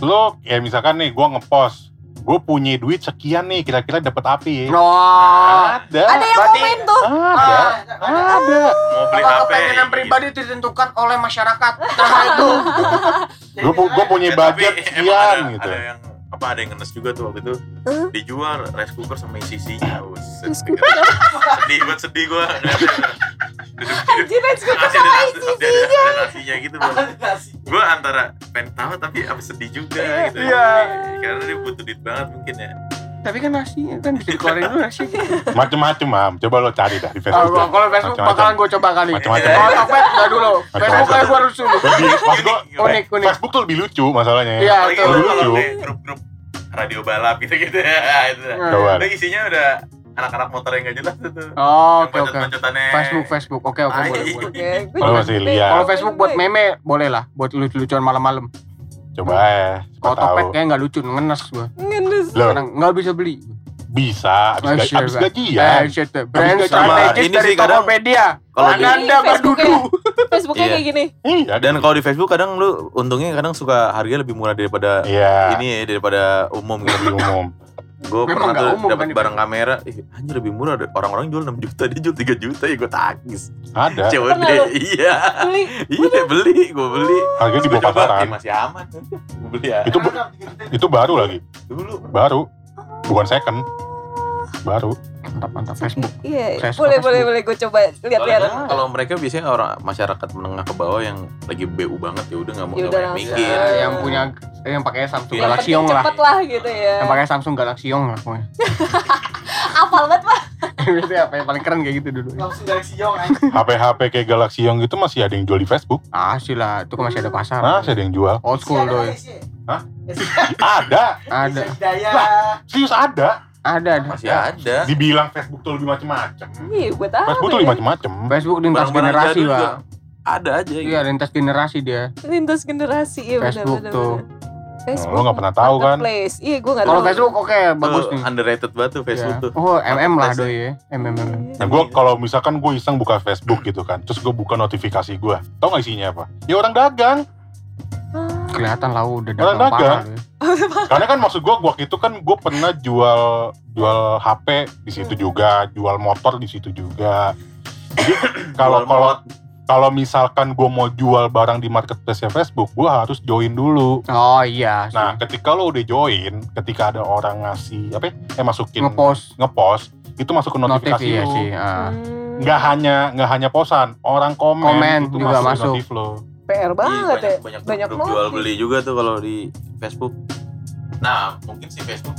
lu kayak misalkan nih gua ngepost gue punya duit sekian nih kira-kira dapat api Oh. ada Ada yang berarti- komen tuh. ada ada Mau beli Kalau HP. kepengenan pribadi itu ditentukan oleh masyarakat. Nah itu. *laughs* gue punya Ya, budget sekian ada, gitu Ada yang apa ada yang ngenes juga tuh waktu itu. Huh? dijual rice cooker sama isi-isinya. Buset, sedih banget sedih gue Anjir, sama isi ada nasinya gitu gue antara pengen tahu tapi apa sedih juga gitu. Iya. karena dia butuh duit banget mungkin ya Tapi kan nasinya kan bisa dikeluarin dulu nasi. macem-macem mam coba lo cari dah di Oh, Facebook dah. kalau Facebook bakalan gue coba kali. Macam-macam. Oh, Tokped enggak dulu. Facebook kayak gue harus dulu. gua, Unik, unik. Facebook tuh lebih lucu masalahnya Iya, apalagi tuh. kalau Lucu. kalau grup-grup radio balap gitu gitu ya itu Udah isinya udah anak-anak motor yang gak jelas tuh Oh, oke oke. Facebook Facebook. Oke oke Tai. boleh boleh. Oke, gue Kalau masih lihat. Kalau Facebook buat meme boleh lah, buat lucu-lucuan malam-malam. coba ya Kalau Tokped kayak nggak lucu, ngenes gue. Kadang nggak bisa beli. bisa abis, Oh, gaji, sure, abis Bang. gajian Eh, brand strategis ini dari sih kadang- Tokopedia. kalau di- Ananda Ini Facebooknya. Facebooknya Iya. kayak gini. iya dan kalau di Facebook kadang lu untungnya kadang suka harganya lebih murah daripada iya ini ya daripada umum gitu lebih umum *laughs* Gue pernah tuh dapat kan di barang kamera, ih anjir lebih murah deh. Orang-orang jual 6 juta, dia jual 3 juta ya gue tagis. Ada. Coba Pernah deh, iya. Beli. Iya beli, gue beli. Harganya di Gua bawah pasaran. masih aman. *laughs* Gue beli ya. Itu itu baru lagi. Dulu. Baru. Bukan second. Baru. Mantap mantap Facebook. Iya, suka boleh Facebook. boleh boleh gue coba lihat-lihat. kan kalau mereka biasanya orang masyarakat menengah ke bawah yang lagi BU banget ya udah nggak mau Ya nggak mikir. Ya, yang punya yang pakai Samsung Yang Galaxy Young lah. cepet lah gitu ya. Yang pakai Samsung Galaxy Young lah pokoknya. *laughs* Apal banget pak. *laughs* Itu apa yang paling keren kayak gitu dulu. Langsung Galaxy Young anjing. *laughs* HP-HP kayak Galaxy Young gitu masih ada yang jual di Facebook. Ah sih lah, itu kan masih ada pasar. Masih ada yang jual. Old school doi. Hah? Ada. Ada, Hidayah. Serius ada. Ada, ada. Masih ada. Dibilang Facebook tuh lebih macem-macem. Iya, buat apa? Facebook tuh ya? lebih macem-macem. Facebook lintas generasi lah. Ada aja gitu. Iya, lintas generasi dia. Lintas generasi, iya benar Facebook benar. tuh. Facebook. Lo nggak pernah tahu kan? Marketplace. Iya, gue nggak tahu. Kalau Facebook oke, bagus Tuh, nih. underrated banget tuh Facebook Ya. tuh. Oh, MM lah doi ya. MM. MM. Nah gue kalau misalkan gue iseng buka Facebook gitu kan, terus gue buka notifikasi gue, tau gak isinya apa? Ya orang dagang. Ah, Kelihatan lah udah Orang dagang parah. *laughs* Karena kan maksud gue waktu itu kan gue pernah jual jual HP di situ juga, jual motor di situ juga. Jadi *coughs* kalau kalau kalau misalkan gue mau jual barang di marketplace Facebook, gue harus join dulu. Oh iya. sih. Nah, ketika lo udah join, ketika ada orang ngasih apa? ya, Eh masukin ngepost ngepost, itu masuk ke notif notifikasi iya lo. sih. ah. hmm, Nggak hanya nggak hanya posan, orang komen, Komen itu juga masuk, masuk. notif lo. PR Iya, banget ya. banyak, Banyak grup jual beli juga tuh kalau di Facebook. Nah, mungkin si Facebook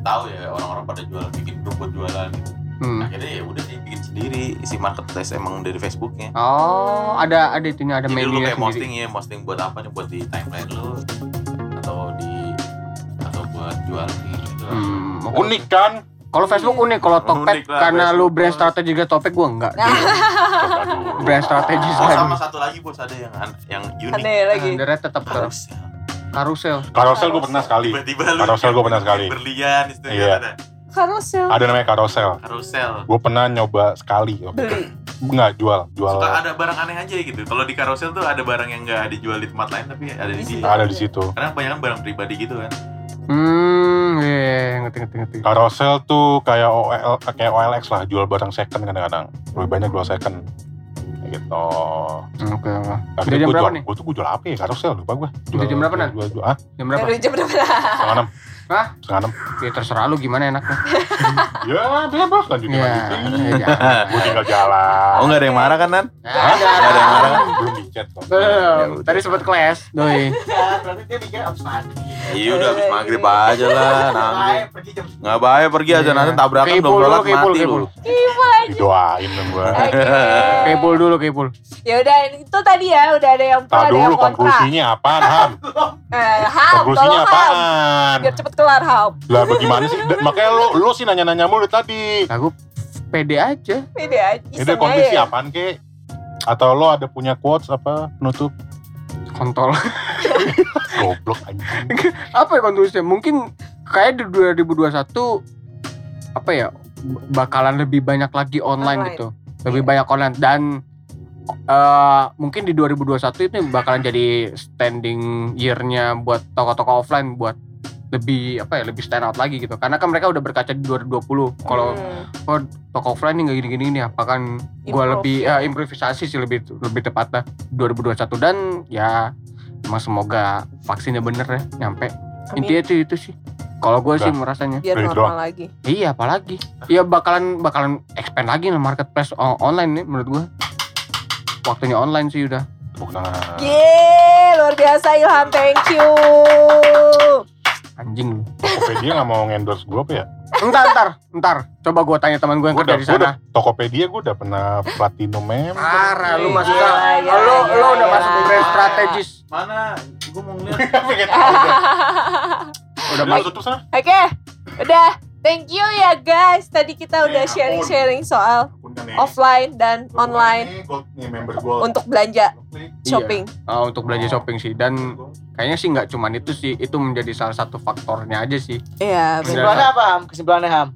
tahu ya orang-orang pada jual bikin grup buat jualan gitu. Hmm. Akhirnya ya udah dia bikin sendiri isi marketplace emang dari Facebooknya. Oh, ada ada itunya ada Jadi lu media kayak sendiri. posting ya, posting buat apa nih? Buat di timeline lu atau di atau buat jual gitu. Hmm. Unik kan? Kalau Facebook unik, kalau Tokped karena lu Facebook, brand bos. strategi juga Topet gua enggak. *laughs* Brand strategis Oh, kan. sama satu lagi bos ada yang an- yang unik. aneh lagi. Under tetap ke Karusel. karusel. Karosel gue pernah sekali. Tiba-tiba lu Karusel gua pernah sekali. Berlian itu Iya. ada. Karusel. Ada namanya karosel. Karusel. Gue pernah nyoba sekali. Beli. Nggak jual, jual. Suka ada barang aneh aja gitu. Kalau di karusel tuh ada barang yang nggak dijual di tempat lain tapi ada di Di sini. situ. Ada di situ. Karena kebanyakan barang pribadi gitu kan. Hmm, ngerti ngerti ngerti. Karosel tuh kayak OL, kayak OLX lah, jual barang second kadang-kadang. Lebih banyak jual second. Gitu. Oke, oke. Udah jam berapa jual, nih? gue tuh gue jual apa ya karosel lupa gue. Udah jam berapa, Nan? Jual, jual, ah, Jam berapa? Jam berapa? setengah enam. Hah? Enam. Ya terserah lu gimana enaknya. *laughs* Ya, bebas lanjutin Iya. lagi. ya. Gue tinggal jalan. Oh nggak ada yang marah kan Nan? Ada, Nggak ada yang marah kan? Belum di chat kok. Belum. Tadi sempat kelas, doi. Ya, *laughs* berarti dia mikir abis mandi. Iya udah habis maghrib aja lah nanti. Nggak bahaya pergi aja Iya. nanti tabrakan Kipul belum dulu, sholat kipul, mati kipul. lu. Doain dong gue. Oke. Kepul dulu, kepul. Ya udah itu tadi ya, udah ada yang pro, ada yang dulu kontra. konklusinya apaan, Ham? Eh, Ham, Konklusinya apaan? Biar cepet kelar Ham. Lah bagaimana sih? Da- Makanya lo, lo sih nanya-nanya mulu tadi. Aku pede aja. Pede aja. Ini konklusi aja. apaan, Ke? Atau lo ada punya quotes apa penutup? Kontol. *laughs* Goblok anjing. *laughs* apa ya konklusinya? Mungkin kayak di 2021 apa ya? Bakalan lebih banyak lagi online, Online. gitu. Lebih banyak online dan eh mungkin di 2021 itu bakalan jadi standing year-nya buat toko-toko offline buat lebih apa ya lebih stand out lagi gitu karena kan mereka udah berkaca di 2020 kalau Hmm. oh toko offline nih nggak gini-gini nih apa kan gua Improve, lebih ya. ya, improvisasi sih lebih lebih tepatnya 2021 dan ya emang semoga vaksinnya bener ya nyampe Amin. intinya itu itu sih kalau gue sih merasanya biar normal doang. lagi. iya apalagi iya bakalan bakalan expand lagi nih marketplace o- online nih menurut gue waktunya online sih udah Tepuk tangan. Yeay, luar biasa Ilham, thank you. Anjing lu Tokopedia nggak mau endorse gue apa ya? entar entar entar coba gue tanya teman gue yang Gue kerja udah, di gua udah, sana Tokopedia gue udah pernah platinum member. parah lu Gila, masuk gila, lo gila, lo udah gila. masuk brand strategis Mana? Gue mau ngeliat. *laughs* Udah. udah Udah masuk tutup sana. Oke, udah. Thank you ya guys. Tadi kita udah Eh, sharing-sharing soal Udah offline dan Gua online untuk belanja shopping. Ah, untuk belanja shopping sih dan kayaknya sih nggak cuman itu sih itu menjadi salah satu faktornya aja sih Iya. Kesimpulannya apa Ham? Kesimpulannya Ham?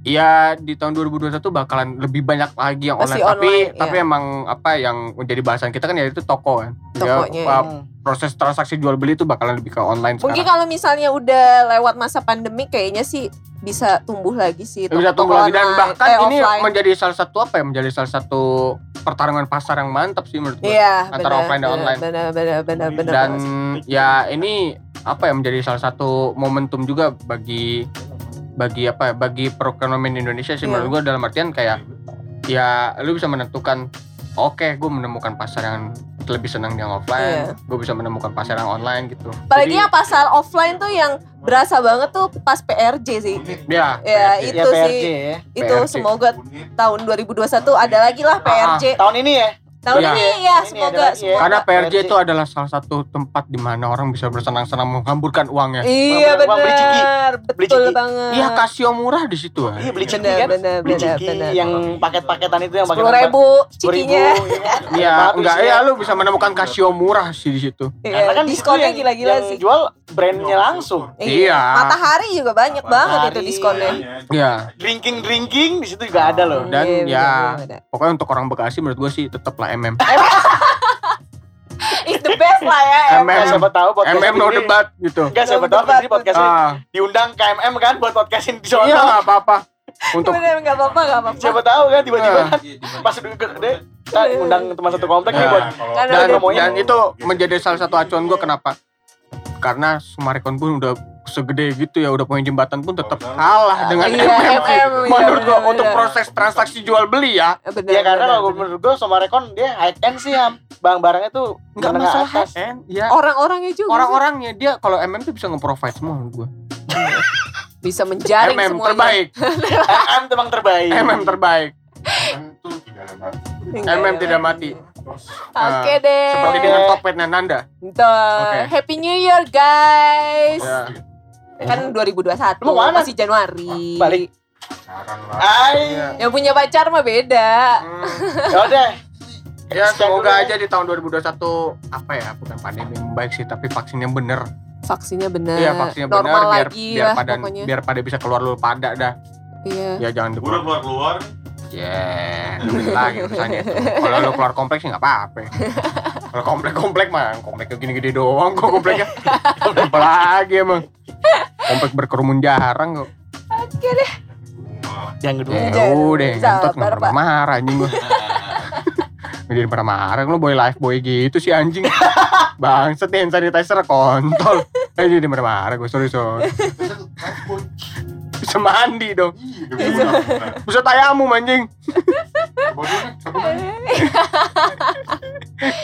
Ya di tahun 2021 bakalan lebih banyak lagi yang online, tapi online, tapi iya. emang apa yang menjadi bahasan kita kan ya itu toko kan. Ya, Tokonya, Hmm. proses transaksi jual beli itu bakalan lebih ke online Mungkin sekarang. kalau misalnya udah lewat masa pandemi kayaknya sih bisa tumbuh lagi sih. Ya, bisa tumbuh lagi dan online, bahkan eh, ini offline. menjadi salah satu apa ya menjadi salah satu pertarungan pasar yang mantap sih menurut gue. Iya, antara benar, offline dan online. Benar, benar, benar, benar. dan banget. ya ini apa ya menjadi salah satu momentum juga bagi bagi apa ya bagi perekonomian Indonesia sih Iya. menurut gue dalam artian kayak ya lu bisa menentukan oke gue menemukan pasar yang lebih senang yang offline Iya. gue bisa menemukan pasar yang online gitu Apalagi Jadi, yang pasar offline tuh yang berasa banget tuh pas PRJ sih. ya Ya, PRJ. itu Ya PRJ sih. ya. Itu PRJ. semoga tahun 2021 ada lagi lah PRJ. Tahun ini ya. Tahun Iya. ini ya, Ini semoga ya. semoga. karena PRJ itu adalah salah satu tempat di mana orang bisa bersenang-senang menghamburkan uangnya Iya Bang, beli ciki. benar, Beli betul ciki. banget. iya kasio murah di situ. Iya beli ciki Benar, kan. benar, Beli benar, ciki benar. yang paket-paketan itu yang pakai Sepuluh ribu cikinya. Iya, enggak ya lu bisa menemukan kasio murah sih di situ. Karena Iya, kan di situ diskonnya gila-gila yang sih. jual brandnya langsung. Iya. Matahari juga banyak banget itu diskonnya. Iya. Drinking drinking di situ juga ada loh. Dan Iya, ya benar, benar. pokoknya untuk orang Bekasi menurut gue sih tetap lah MM. *laughs* It's the best lah ya. MM. Enggak siapa tahu podcast MM no debat gitu. Enggak siapa tahu debat, di podcast ini Ah, diundang KMM kan buat podcastin di sana. iya nggak apa-apa. Untuk Bener nggak apa-apa nggak apa-apa. Siapa tahu kan tiba-tiba Ah. kan pas udah gede kita undang teman satu komplek nih Nah, buat Kan dan, dan itu menjadi salah satu acuan gue kenapa karena Sumarekon pun udah segede gitu ya udah punya jembatan pun tetap kalah dengan Iya, MM. MM, iya, Menurut bener, untuk proses transaksi jual beli ya Bener, Ya karena kalau menurut gue sama Rekon dia high end sih Ham. Bang-barangnya tuh nggak masalah atas. high end ya orang-orangnya juga orang-orangnya dia kalau MM tuh bisa nge-provide semua menurut gue bisa menjaring MM semuanya. terbaik MM terbaik. MM terbaik tidak mati. MM tidak mati Oke Nah, deh. seperti dengan Tokped Nanda Tuh, Oke. Happy New Year guys. ya. Kan 2021 Lu mana? masih Januari. Balik. Ay, Iya. Yang punya pacar mah beda. Hmm. *laughs* ya udah. Ya semoga dulu aja di tahun 2021 apa ya bukan pandemi yang baik sih tapi vaksinnya bener. Vaksinnya bener. Iya vaksinnya bener Normal biar lagi biar lah pada pokoknya. biar pada bisa keluar lu pada dah. Iya. Ya jangan udah keluar. keluar keluar. Ya, lagi urusannya itu. Kalau lu keluar kompleks sih nggak apa-apa. Kalau komplek-komplek mah kompleknya gini-gini doang kok kompleknya. Apa lagi emang? Komplek berkerumun jarang kok. Yang kedua. Ya Jangan. udah, nggak pernah marah anjing gua. *laughs* Jadi pernah marah lu boy life boy gitu sih anjing. Bangsat hand sanitizer kontol. Eh jadi pernah marah gue sorry sorry. Bisa mandi dong. Bisa tayamum anjing. *laughs*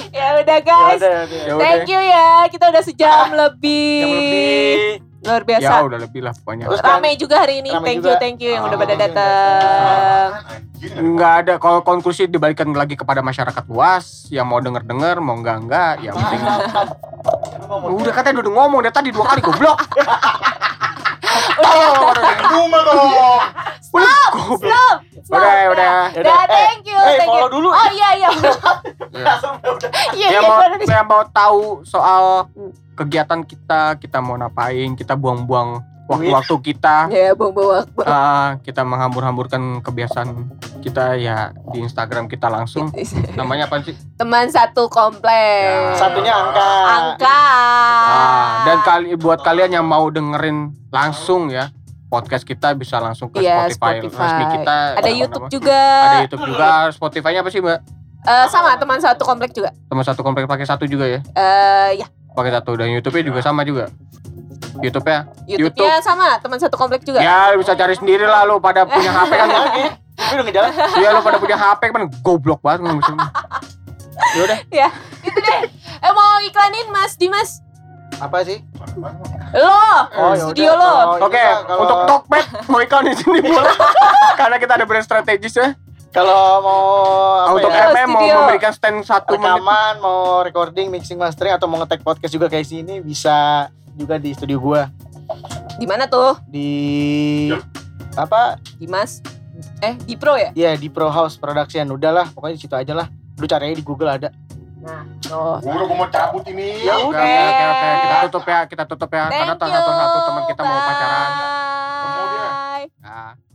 Ya udah guys. Ya udah, udah. Ya udah. Thank you ya. Kita udah sejam lebih. Yang lebih. Luar Ya biasa. udah lebih lah pokoknya. Terus Rame juga hari ini. Rame Thank juga. you, thank you yang udah Ah, pada yang datang. Enggak ada kalau konklusi dibalikan lagi kepada masyarakat luas yang mau denger denger mau enggak enggak yang penting udah katanya udah ngomong dari tadi dua kali goblok *laughs* oh Rumah dong. udah goblok Stop. stop. udah udah Dah, udah. Eh, thank you, eh, thank you. follow dulu. Oh iya iya. *laughs* Iya iya. mau bener. yang mau tahu soal kegiatan kita kita mau ngapain kita buang-buang waktu-waktu kita Ya, bawa. Ah, kita menghambur-hamburkan kebiasaan kita ya di Instagram kita langsung namanya apa sih Teman satu komplek. Ya. Satunya angka. Angka. Ah, dan kali buat kalian yang mau dengerin langsung ya podcast kita bisa langsung ke Iya, Spotify, Spotify. resmi kita. Ada Apa YouTube juga. Ada YouTube juga. Spotify-nya apa sih, Mbak? Eh, sama teman satu komplek juga. Teman satu komplek pakai satu juga ya. Eh ya, Pakai satu dan YouTube-nya juga sama juga. YouTube-nya. YouTube-nya sama teman satu komplek juga. Ya, lu bisa cari sendiri lah lu pada punya HP kan. *laughs* Oke. Tapi udah ngejalan. Iya, lu pada punya HP kan goblok banget ngomong Ya udah. *laughs* Ya, gitu deh. Eh mau iklanin Mas Dimas? Apa sih? Lo, Oh, ya studio lo. Kalau Oke, ini mah kalau- untuk Tokped mau iklan di sini boleh. *laughs* Karena kita ada brand strategis ya. Kalau mau apa untuk ya? MM mau memberikan stand satu menit. rekaman, mau recording, mixing, mastering atau mau nge-tag podcast juga kayak sini bisa juga di studio gua Di mana tuh? di apa? Dimas. Eh, di Pro ya? Ya di Pro House Production. Udahlah, pokoknya di situ aja lah. Lu cari aja di Google ada. Nah, tuh. Udah gue mau cabut ini. Ya Oke, udah. oke, oke, oke. Kita tutup ya, kita tutup ya. Karena Thank satu satu you. teman kita mau pacaran. Bye.